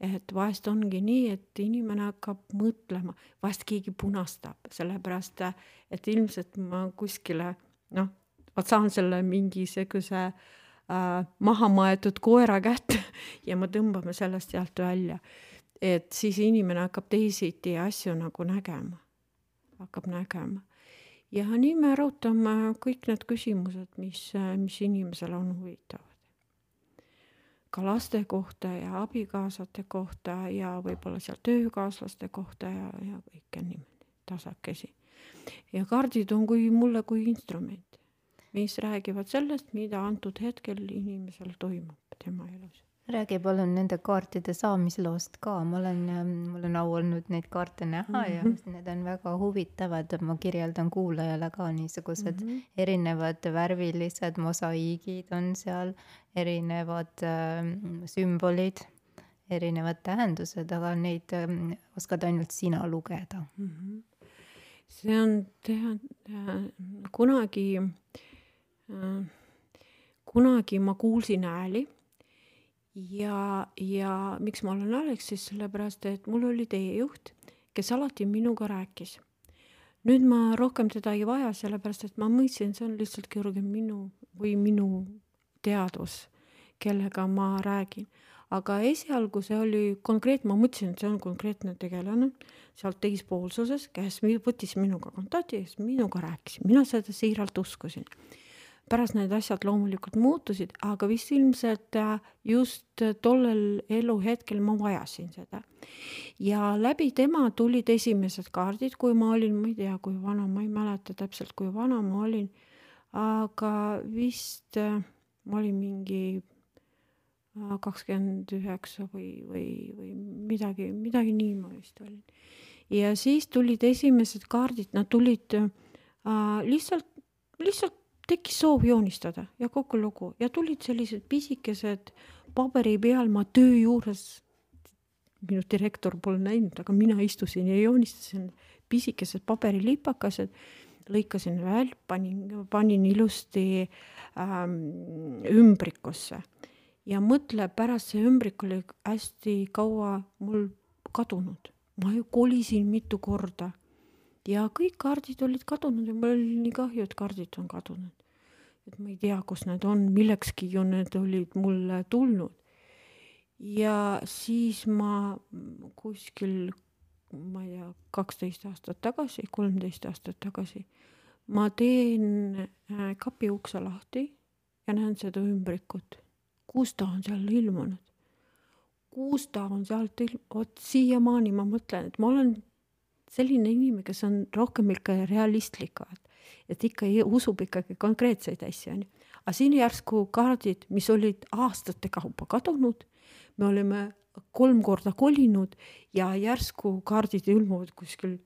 et vahest ongi nii, et inimene hakkab mõtlema, vahest keegi punastab, sellepärast et ilmselt ma kuskile noh, vot saan selle mingisuguse äh, maha maetud koera kätte ja me tõmbame sellest sealt välja. et siis inimene hakkab teisiti asju nagu nägema, hakkab nägema. ja nii me arutame kõik need küsimused, mis, mis inimesel on huvitavad ka laste kohta ja abikaasade kohta ja võib-olla seal töökaaslaste kohta ja, ja kõike niimoodi tasakesi. ja kaardid on kui mulle kui instrument, mis räägivad sellest, mida antud hetkel inimesel toimub tema elus räägi palun nende kaartide saamisloost ka, ma olen, ähm, mul on au olnud neid kaarte näha mm -hmm. ja mhm. need on väga huvitavad, ma kirjeldan kuulajale ka niisugused mm -hmm. erinevad värvilised mosaiigid on seal, erinevad äh, sümbolid, erinevad tähendused, aga neid äh, oskad ainult sina lugeda mm. -hmm. see on tead äh, kunagi äh,, kunagi ma kuulsin hääli ja, ja miks ma olen Aleksis, sellepärast et mul oli teejuht, kes alati minuga rääkis. nüüd ma rohkem teda ei vaja, sellepärast et ma mõistsin, see on lihtsalt kõrgem minu või minu teadvus, kellega ma räägin. aga esialgu see oli konkreetne, ma mõtlesin, et see on konkreetne tegelane sealt teispoolsuses, kes võttis minuga kontakti siis minuga rääkis, mina seda siiralt uskusin pärast need asjad loomulikult muutusid, aga vist ilmselt äh, just tollel eluhetkel ma vajasin seda. ja läbi tema tulid esimesed kaardid, kui ma olin, ma ei tea, kui vana, ma ei mäleta täpselt, kui vana ma olin, aga vist äh, ma olin mingi äh, kakskümmend üheksa või, või, või midagi, midagi nii ma vist olin. ja siis tulid esimesed kaardid, nad tulid äh, lihtsalt, lihtsalt tekkis soov joonistada ja kogu lugu. Ja tulid sellised pisikesed paberi peal ma töö juures, minu direktor pole näinud, aga mina istusin ja joonistasin pisikesed paberilipakesed, lõikasin välja, panin, panin ilusti ähm, ümbrikusse. Ja mõtle, pärast see ümbrik oli hästi kaua mul kadunud, ma ju kolisin mitu korda. Ja kõik kaardid olid kadunud ja mul oli nii kahju, et kaardid on kadunud. Et ma ei tea, kus need on, millekski ju need olid mulle tulnud. ja siis ma kuskil, ma ei tea, kaksteist aastat tagasi, kolmteist aastat tagasi, ma teen äh, kapi ukse lahti ja näen seda ümbrikut, kus ta on seal ilmunud? Kus ta on sealt ilm-, vot siiamaani ma mõtlen, et ma olen selline inimene, kes on rohkem ikka realistlik, et ikka usub ikkagi konkreetseid asju, onju. aga siin järsku kaardid, mis olid aastate kaupa kadunud, me olime kolm korda kolinud ja järsku kaardid ilmuvad kuskil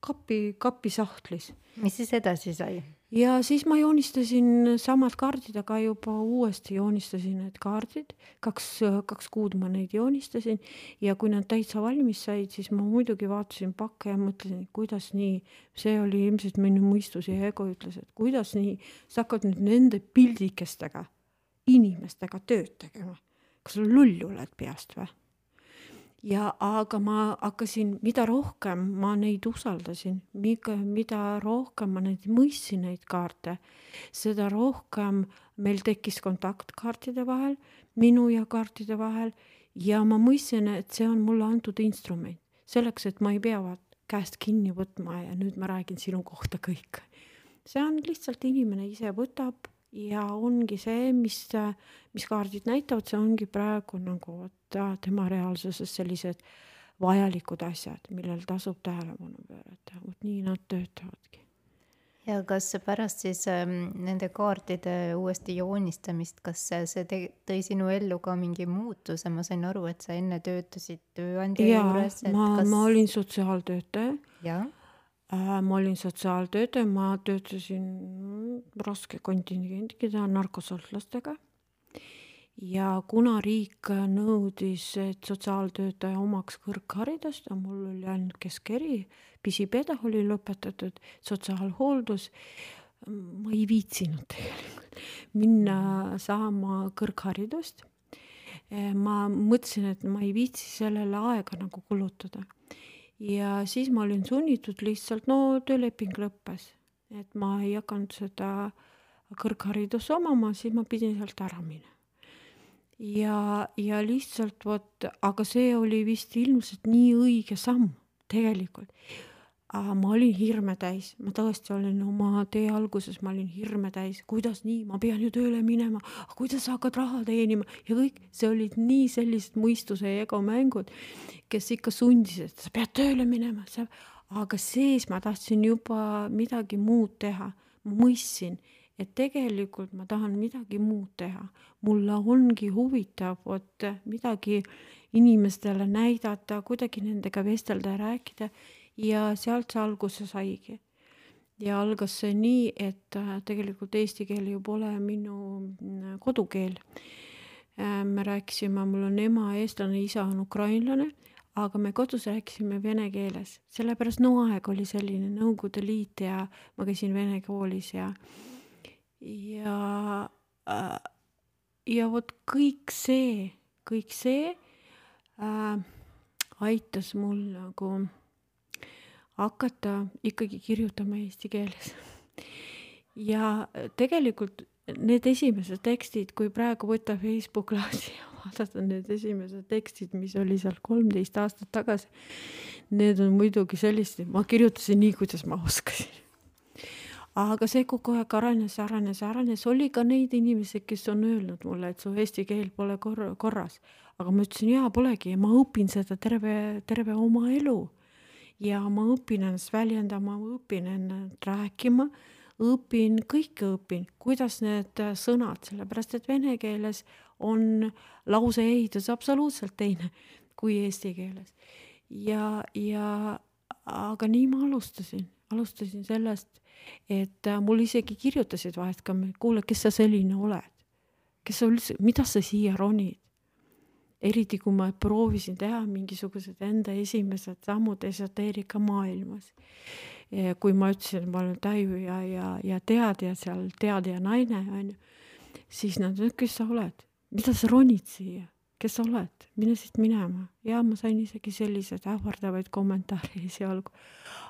kapi, kapisahtlis. mis siis edasi sai? Ja siis ma joonistasin samad kaardid, aga juba uuesti joonistasin need kaardid, kaks, kaks kuud ma neid joonistasin ja kui nad täitsa valmis said, siis ma muidugi vaatasin pakke ja mõtlesin, kuidas nii, see oli ilmselt minu mõistus ja ego ütles, et kuidas nii, sa hakkad nüüd nende pildikestega, inimestega tööd tegema. kas sa lull oled peast või? Ja aga ma hakkasin, mida rohkem ma neid usaldasin, mida rohkem ma neid mõistsin, neid kaarte, seda rohkem meil tekkis kontakt kaartide vahel, minu ja kaartide vahel ja ma mõistsin, et see on mulle antud instrument selleks, et ma ei pea käest kinni võtma ja nüüd ma räägin sinu kohta kõik. see on lihtsalt inimene ise võtab ja ongi see, mis, mis kaardid näitavad, see ongi praegu nagu vot tema reaalsuses sellised vajalikud asjad, millel tasub tähelepanu pöörata, vot nii nad töötavadki. ja kas pärast siis ähm, nende kaartide uuesti joonistamist, kas see, see tõi sinu ellu ka mingi muutuse, ma sain aru, et sa enne töötasid tööandja juures. ma kas..., ma olin sotsiaaltöötaja. jah Äh, ma olin sotsiaaltöötaja, ma töötasin raske kontingendiga, narkosõltlastega. Ja kuna riik nõudis, et sotsiaaltöötaja omaks kõrgharidust ja mul oli ainult keskeri, pisipeda oli lõpetatud, sotsiaalhooldus, ma ei viitsinud tegelikult minna saama kõrgharidust. ma mõtlesin, et ma ei viitsi sellele aega nagu kulutada ja siis ma olin sunnitud lihtsalt, no tööleping lõppes, et ma ei hakanud seda kõrgharidust omama, siis ma pidin sealt ära minema. Ja, ja lihtsalt vot, aga see oli vist ilmselt nii õige samm tegelikult. Ma olin hirme täis, ma tõesti olin oma tee alguses, ma olin hirme täis, kuidas nii, ma pean ju tööle minema, kuidas sa hakkad raha teenima? Ja kõik, see olid nii sellised mõistuse ja ego mängud, kes ikka sundisid, sa pead tööle minema, sa, aga sees ma tahtsin juba midagi muud teha, ma mõistsin, et tegelikult ma tahan midagi muud teha, mulle ongi huvitav vot midagi inimestele näidata, kuidagi nendega vestelda ja rääkida ja sealt see alguse saigi. ja algas see nii, et äh, tegelikult eesti keel ju pole minu mm, kodukeel. Äh, me rääkisime, mul on ema eestlane, isa on ukrainlane, aga me kodus rääkisime vene keeles, sellepärast no aeg oli selline Nõukogude Liit ja ma käisin vene koolis ja, äh, ja vot kõik see, kõik see äh, aitas mul nagu hakata ikkagi kirjutama eesti keeles. ja tegelikult need esimesed tekstid, kui praegu võtta Facebook lahti ja vaadata need esimesed tekstid, mis oli seal kolmteist aastat tagasi, need on muidugi sellised, ma kirjutasin nii, kuidas ma oskasin. Aga see kogu aeg arenes, arenes, arenes, oli ka neid inimesi, kes on öelnud mulle, et su eesti keel pole kor-, korras. aga ma ütlesin, jaa, polegi. Ja ma õpin seda terve, terve oma elu. Ja ma õpin ennast väljendama, ma õpin ennast rääkima, õpin, kõike õpin, kuidas need sõnad, sellepärast et vene keeles on lause ehitus absoluutselt teine kui eesti keeles. ja, ja aga nii ma alustasin, alustasin sellest, et mul isegi kirjutasid vahest ka, kuule, kes sa selline oled, kes sa üldse, mida sa siia ronid, eriti kui ma proovisin teha mingisugused enda esimesed sammud esoteerika maailmas. kui ma ütlesin, et ma olen täiu ja, ja, ja teadja seal, teadja naine on ju, siis nad ütlesid, kes sa oled, mida sa ronid siia, kes sa oled, mine siit minema. ja ma sain isegi selliseid ähvardavaid kommentaare esialgu.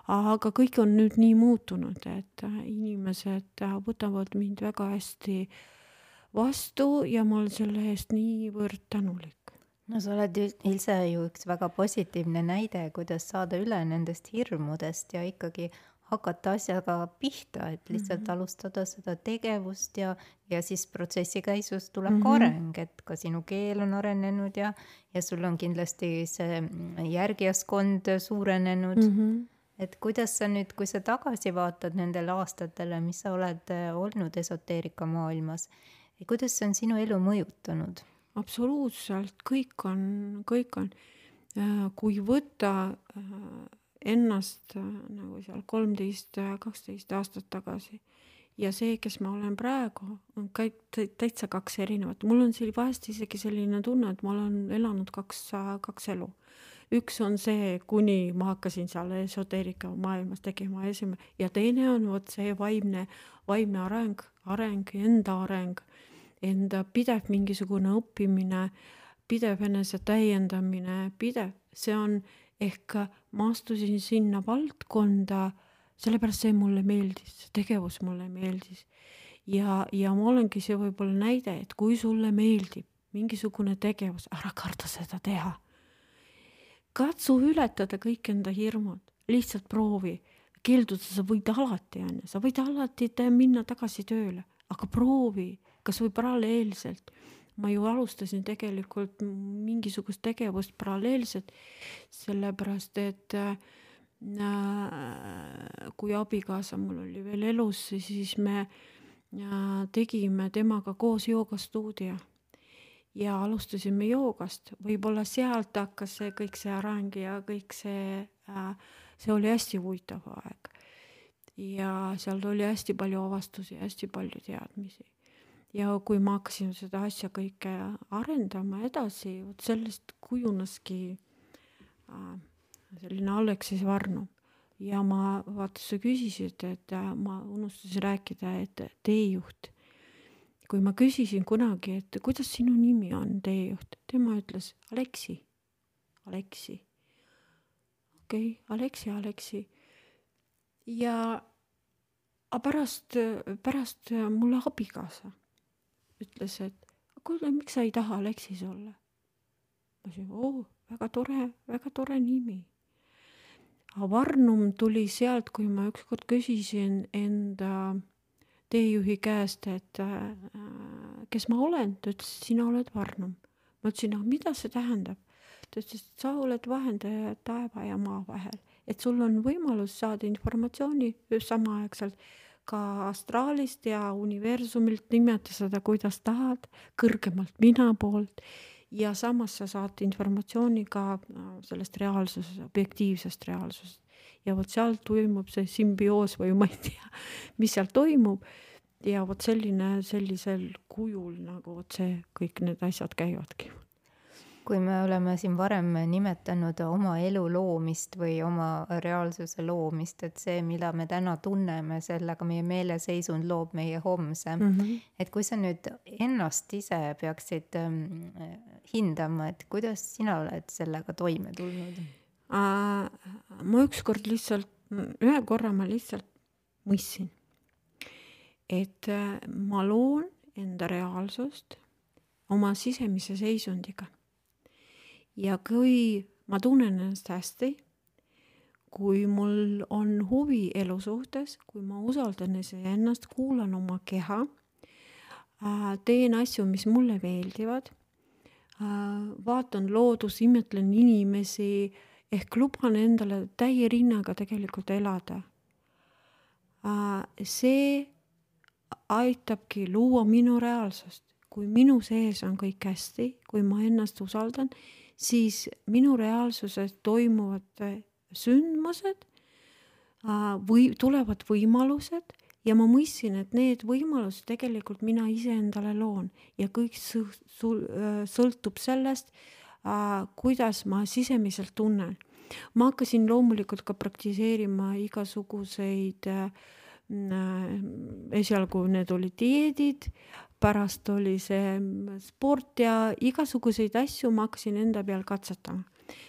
aga kõik on nüüd nii muutunud, et inimesed võtavad mind väga hästi vastu ja ma olen selle eest niivõrd tänulik no sa oled ise ju üks väga positiivne näide, kuidas saada üle nendest hirmudest ja ikkagi hakata asjaga pihta, et lihtsalt mm -hmm. alustada seda tegevust ja, ja siis protsessi käisus tuleb mm -hmm. ka mhm. areng, et ka sinu keel on arenenud ja, ja sul on kindlasti see järgijaskond suurenenud mm. -hmm. et kuidas sa nüüd, kui sa tagasi vaatad nendele aastatele, mis sa oled olnud esoteerika maailmas, kuidas see on sinu elu mõjutanud? absoluutselt, kõik on, kõik on. Äh, kui võtta äh, ennast äh, nagu seal kolmteist, kaksteist aastat tagasi. Ja see, kes ma olen praegu, on kõik täitsa kaks erinevat, mul on siin vahest isegi selline tunne, et ma olen elanud kaks, kaks elu. Üks on see, kuni ma hakkasin seal esoteerika maailmas tegema esimene ja teine on vot see vaimne, vaimne areng, areng, enda areng, enda pidev mingisugune õppimine, pidev enese täiendamine, pidev, see on ehk ma astusin sinna valdkonda, sellepärast see mulle meeldis, see tegevus mulle meeldis. ja, ja ma olengi see võib-olla näide, et kui sulle meeldib mingisugune tegevus, ära karda seda teha katsu ületada kõik enda hirmud, lihtsalt proovi. keelduda sa võid alati, on ju, sa võid alati minna tagasi tööle, aga proovi, kasvõi paralleelselt. Ma ju alustasin tegelikult mingisugust tegevust paralleelselt, sellepärast et äh, kui abikaasa mul oli veel elus, siis me äh, tegime temaga koos joogastuudio ja alustasime joogast, võib-olla sealt hakkas see kõik see areng ja kõik see äh,, see oli hästi huvitav aeg. ja seal oli hästi palju avastusi, hästi palju teadmisi. Ja kui ma hakkasin seda asja kõike arendama edasi, vot sellest kujuneski äh, selline Aleksis Varnum ja ma, vaata, sa küsisid, et äh, ma unustasin rääkida, et teejuht kui ma küsisin kunagi, et kuidas sinu nimi on, teejuht, tema ütles Aleksi, Aleksi. okei okay,, Aleksi, Aleksi. ja aga pärast, pärast mulle abikaasa ütles, et kuule, miks sa ei taha Aleksis olla? ma ütlesin, oo, väga tore, väga tore nimi. aga Varnum tuli sealt, kui ma ükskord küsisin enda teejuhi käest, et äh, kes ma olen, ta ütles, et sina oled Varnum. ma ütlesin, aga mida see tähendab? ta ütles, et sa oled vahendaja taeva ja maa vahel, et sul on võimalus saada informatsiooni samaaegselt ka astraalist ja universumilt, nimeta seda, kuidas tahad, kõrgemalt mina poolt. Ja samas sa saad informatsiooni ka äh, sellest reaalsusest, objektiivsest reaalsusest. Ja vot seal toimub see sümbioos või ma ei tea, mis seal toimub. ja vot selline, sellisel kujul nagu vot see, kõik need asjad käivadki kui me oleme siin varem nimetanud oma elu loomist või oma reaalsuse loomist, et see, mida me täna tunneme, sellega meie meeleseisund loob meie homse mm. -hmm. et kui sa nüüd ennast ise peaksid ähm, hindama, et kuidas sina oled sellega toime tulnud? ma ükskord lihtsalt, ühe korra ma lihtsalt mõistsin, et äh, ma loon enda reaalsust oma sisemise seisundiga. Ja kui ma tunnen ennast hästi, kui mul on huvi elu suhtes, kui ma usaldan iseennast, kuulan oma keha, äh, teen asju, mis mulle meeldivad, äh, vaatan loodust, imetlen inimesi ehk luban endale täie rinnaga tegelikult elada. see aitabki luua minu reaalsust, kui minu sees on kõik hästi, kui ma ennast usaldan, siis minu reaalsuses toimuvad sündmused või tulevad võimalused ja ma mõistsin, et need võimalused tegelikult mina iseendale loon ja kõik sõltub sellest, kuidas ma sisemiselt tunnen. ma hakkasin loomulikult ka praktiseerima igasuguseid äh, esialgu need olid dieedid, pärast oli see sport ja igasuguseid asju ma hakkasin enda peal katsetama.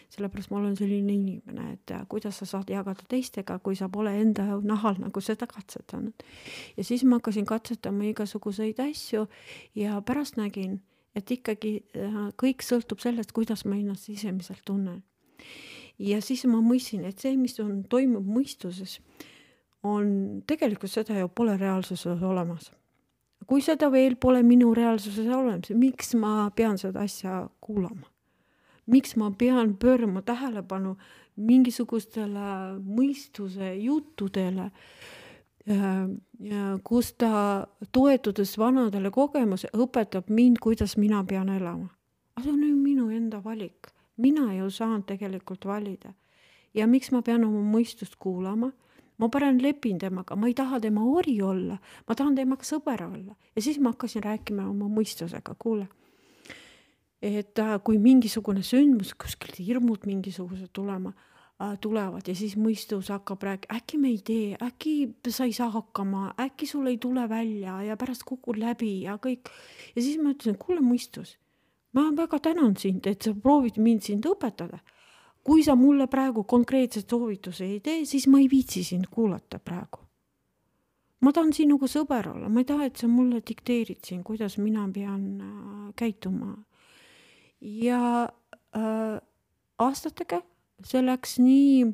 sellepärast ma olen selline inimene, et kuidas sa saad jagada teistega, kui sa pole enda nahal nagu seda katsetanud. ja siis ma hakkasin katsetama igasuguseid asju ja pärast nägin et ikkagi äh, kõik sõltub sellest, kuidas ma ennast sisemiselt tunnen. ja siis ma mõistsin, et see, mis on, toimub mõistuses, on tegelikult seda ju pole reaalsuses olemas. Kui seda veel pole minu reaalsuses olemas, miks ma pean seda asja kuulama? miks ma pean pöörama tähelepanu mingisugustele mõistuse juttudele kus ta toetudes vanadele kogemuse õpetab mind, kuidas mina pean elama. aga see on ju minu enda valik, mina ju saan tegelikult valida. ja miks ma pean oma mõistust kuulama? Ma parem lepin temaga, ma ei taha tema ori olla, ma tahan temaga sõber olla ja siis ma hakkasin rääkima oma mõistusega, kuule. et äh, kui mingisugune sündmus kuskilt hirmud mingisugused tulema äh, tulevad ja siis mõistus hakkab rääkima, äkki me ei tee, äkki sa ei saa hakkama, äkki sul ei tule välja ja pärast kukud läbi ja kõik. ja siis ma ütlesin, kuule mõistus, ma väga tänan sind, et sa proovid mind sind õpetada kui sa mulle praegu konkreetseid soovitusi ei tee, siis ma ei viitsi sind kuulata praegu. ma tahan sinuga sõber olla, ma ei taha, et sa mulle dikteerid siin, kuidas mina pean äh, käituma. ja äh, aastatega see läks nii,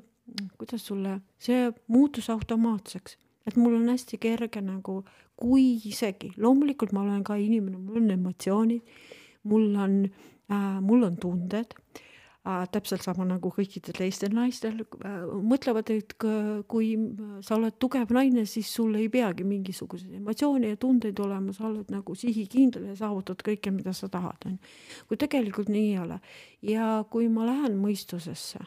kuidas sulle, see muutus automaatseks, et mul on hästi kerge nagu, kui isegi, loomulikult ma olen ka inimene, mul on emotsioonid, mul on äh,, mul on tunded täpselt sama nagu kõikidel teistel naistel. Äh, mõtlevad, et kui sa oled tugev naine, siis sul ei peagi mingisuguseid emotsioone ja tundeid olema, sa oled nagu sihikindel ja saavutad kõike, mida sa tahad, on ju. kui tegelikult nii ei ole. Ja kui ma lähen mõistusesse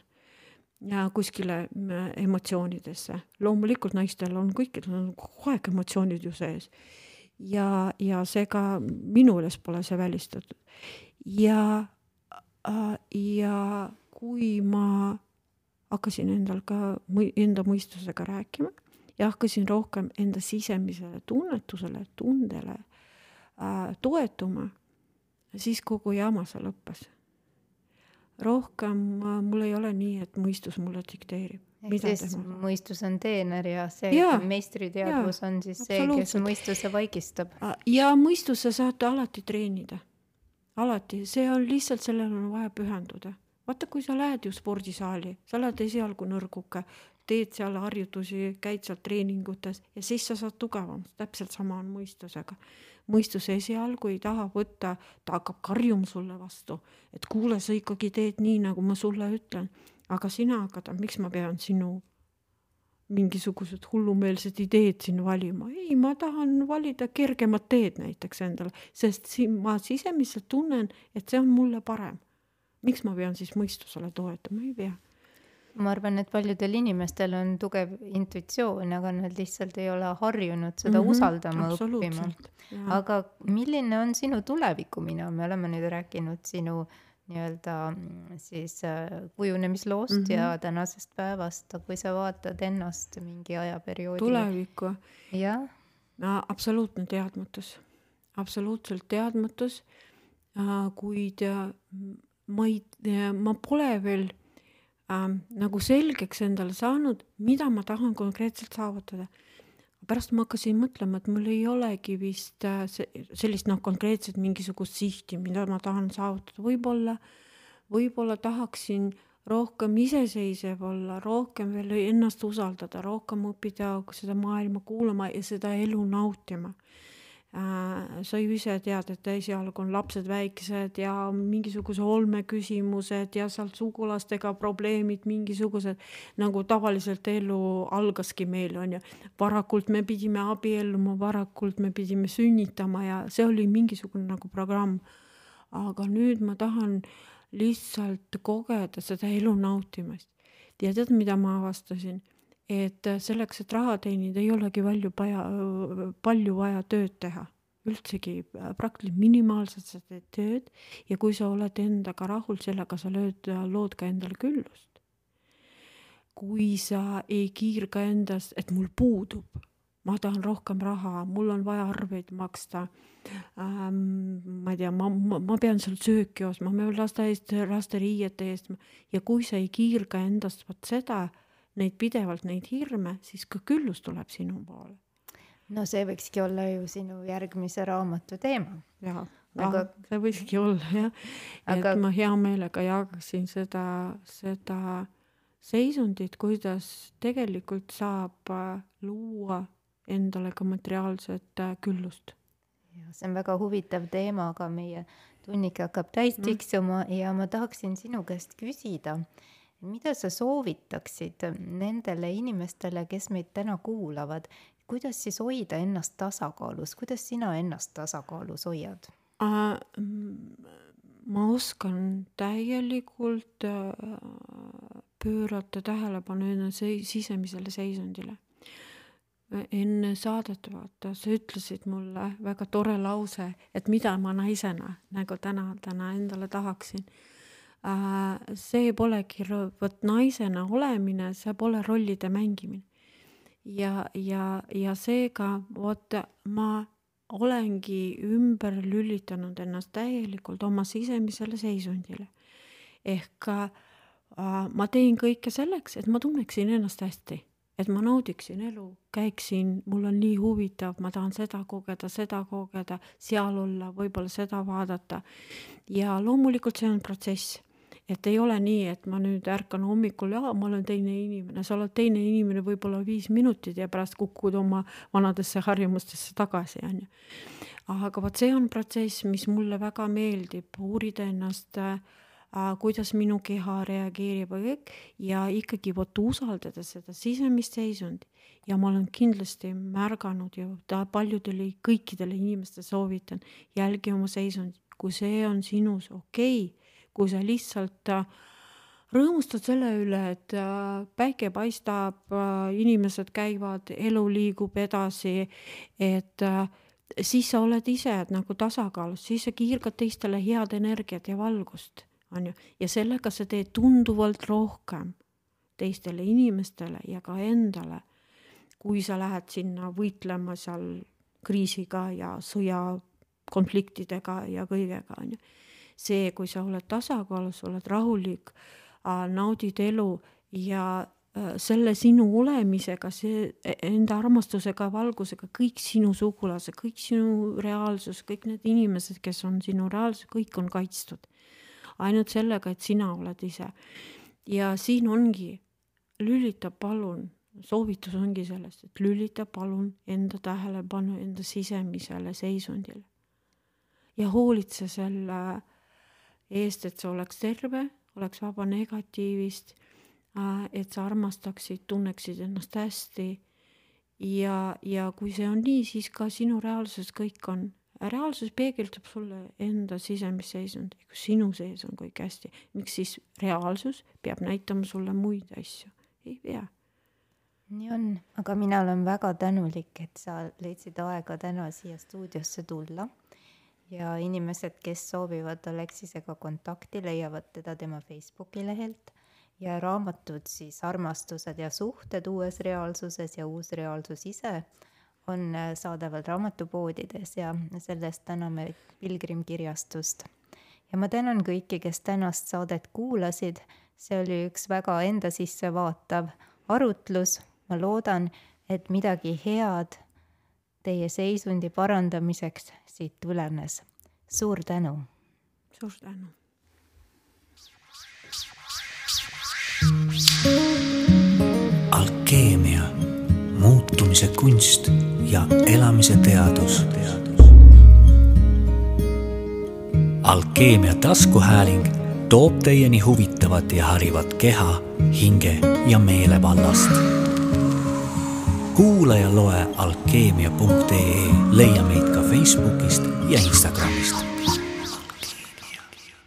ja kuskile äh, emotsioonidesse, loomulikult naistel on kõikidel on kogu aeg emotsioonid ju sees. Ja, ja seega minu meelest pole see välistatud. Ja Äh, ja kui ma hakkasin endal ka enda mõistusega rääkima ja hakkasin rohkem enda sisemisele tunnetusele, tundele äh, toetuma, siis kogu jama see lõppes. rohkem äh, mul ei ole nii, et mõistus mulle dikteerib. siis mõistus on teener ja see ja, meistriteadvus on siis see, kes mõistuse vaigistab. Äh, ja mõistuse saate alati treenida alati, see on lihtsalt, sellele on vaja pühenduda. vaata, kui sa lähed ju spordisaali, sa oled esialgu nõrguke, teed seal harjutusi, käid seal treeningutes ja siis sa saad tugevamaks, täpselt sama on mõistusega. mõistus esialgu ei taha võtta, ta hakkab karjuma sulle vastu, et kuule, sa ikkagi teed nii, nagu ma sulle ütlen, aga sina hakkad, miks ma pean sinu mingisugused hullumeelsed ideed siin valima, ei, ma tahan valida kergemat teed näiteks endale, sest siin ma sisemiselt tunnen, et see on mulle parem. miks ma pean siis mõistusele toetama, ei pea. ma arvan, et paljudel inimestel on tugev intuitsioon, aga nad lihtsalt ei ole harjunud seda mm -hmm, usaldama, õppima. aga milline on sinu tulevikumina, me oleme nüüd rääkinud sinu äh, nii-öelda mm, siis äh, kujunemisloost mm -hmm. ja tänasest päevast, kui sa vaatad ennast mingi ajaperioodi. tulevikku? jah. no absoluutne teadmatus, absoluutselt teadmatus. Äh, kuid äh, ma ei, ma pole veel äh, nagu selgeks endale saanud, mida ma tahan konkreetselt saavutada pärast ma hakkasin mõtlema, et mul ei olegi vist äh, sellist noh, konkreetset mingisugust sihti, mida ma tahan saavutada, võib-olla, võib-olla tahaksin rohkem iseseisev olla, rohkem veel ennast usaldada, rohkem õppida seda maailma kuulama ja seda elu nautima sa ju ise tead, et esialgu on lapsed väiksed ja mingisuguse olmeküsimused ja sealt sugulastega probleemid mingisugused, nagu tavaliselt elu algaski meil on ju. varakult me pidime abielluma, varakult me pidime sünnitama ja see oli mingisugune nagu programm. aga nüüd ma tahan lihtsalt kogeda seda elu nautimist. ja tead, mida ma avastasin? Et selleks, et raha teenida, ei olegi palju vaja, palju vaja tööd teha, üldsegi praktiliselt minimaalselt sa teed tööd ja kui sa oled endaga rahul, sellega sa lööd, lood ka endale küllust. kui sa ei kiirga endast, et mul puudub, ma tahan rohkem raha, mul on vaja arveid maksta ähm,. ma ei tea, ma, ma, ma pean seal sööki ostma, ma pean laste eest, laste riiete eest ja kui sa ei kiirga endast vot seda neid pidevalt, neid hirme, siis ka küllus tuleb sinu poole. no see võikski olla ju sinu järgmise raamatu teema. jaa aga ah, see võikski olla jah, aga... et ma hea meelega jagaksin seda, seda seisundit, kuidas tegelikult saab äh, luua endale ka materiaalset äh, küllust. ja see on väga huvitav teema, aga meie tunnik hakkab täis mm. tiksuma mm. ja ma tahaksin sinu käest küsida mida sa soovitaksid nendele inimestele, kes meid täna kuulavad, kuidas siis hoida ennast tasakaalus, kuidas sina ennast tasakaalus hoiad uh,? ma oskan täielikult uh, pöörata tähelepanu enda sisemisele seisundile. enne saadet vaata, sa ütlesid mulle väga tore lause, et mida ma naisena nagu täna, täna endale tahaksin äh,. See polegi, vot naisena olemine, see pole rollide mängimine. ja, ja, ja seega vot ma olengi ümber lülitanud ennast täielikult oma sisemisele seisundile. ehk äh, ma teen kõike selleks, et ma tunneksin ennast hästi et ma naudiksin elu, käiksin, mul on nii huvitav, ma tahan seda kogeda, seda kogeda, seal olla, võib-olla seda vaadata. ja loomulikult see on protsess, et ei ole nii, et ma nüüd ärkan hommikul ja ma olen teine inimene, sa oled teine inimene võib-olla viis minutit ja pärast kukud oma vanadesse harjumustesse tagasi, on ju. aga vot see on protsess, mis mulle väga meeldib, uurida ennast äh, kuidas minu keha reageerib ja kõik. Ja ikkagi vot usaldada seda sisemist seisundi ja ma olen kindlasti märganud ja ta paljudele, kõikidele inimestele soovitan, jälgi oma seisundit, kui see on sinus okei okay,, kui sa lihtsalt äh, rõõmustad selle üle, et äh, päike paistab, äh, inimesed käivad, elu liigub edasi, et siis sa oled ise nagu tasakaalus, siis sa kiirgad teistele head energiat ja valgust on ju, ja sellega sa teed tunduvalt rohkem teistele inimestele ja ka endale, kui sa lähed sinna võitlema seal kriisiga ja sõjakonfliktidega ja kõigega, on ju. See, kui sa oled tasakaalus, oled rahulik, naudid elu ja selle sinu olemisega, see enda armastusega, valgusega, kõik sinu sugulased, kõik sinu reaalsus, kõik need inimesed, kes on sinu reaalsus, kõik on kaitstud ainult sellega, et sina oled ise. ja siin ongi, lülita palun, soovitus ongi sellest, et lülita palun enda tähelepanu enda sisemisele seisundile. ja hoolitse selle eest, et sa oleks terve, oleks vaba negatiivist, äh, et sa armastaksid, tunneksid ennast hästi. Ja, ja kui see on nii, siis ka sinu reaalsuses kõik on reaalsus peegeldab sulle enda sisemist seisundit, kui sinu sees on kõik hästi, miks siis reaalsus peab näitama sulle muid asju, ei pea. nii on, aga mina olen väga tänulik, et sa leidsid aega täna siia stuudiosse tulla ja inimesed, kes soovivad Alexisega kontakti, leiavad teda tema Facebooki lehelt ja raamatud siis Armastused ja suhted uues reaalsuses ja uus reaalsus ise on äh, saadaval raamatupoodides ja sellest täname Pilgrim kirjastust. ja ma tänan kõiki, kes tänast saadet kuulasid, see oli üks väga enda sisse vaatav arutlus, ma loodan, et midagi head teie seisundi parandamiseks siit tulenes. suur tänu! suur tänu! alkeemia, muutumise kunst ja elamise teadus. alkeemia taskuhääling toob teieni huvitavat ja harivat keha, hinge ja meele vallast. Kuula ja loe alkeemia.ee, leia meid ka Facebookist ja Instagramist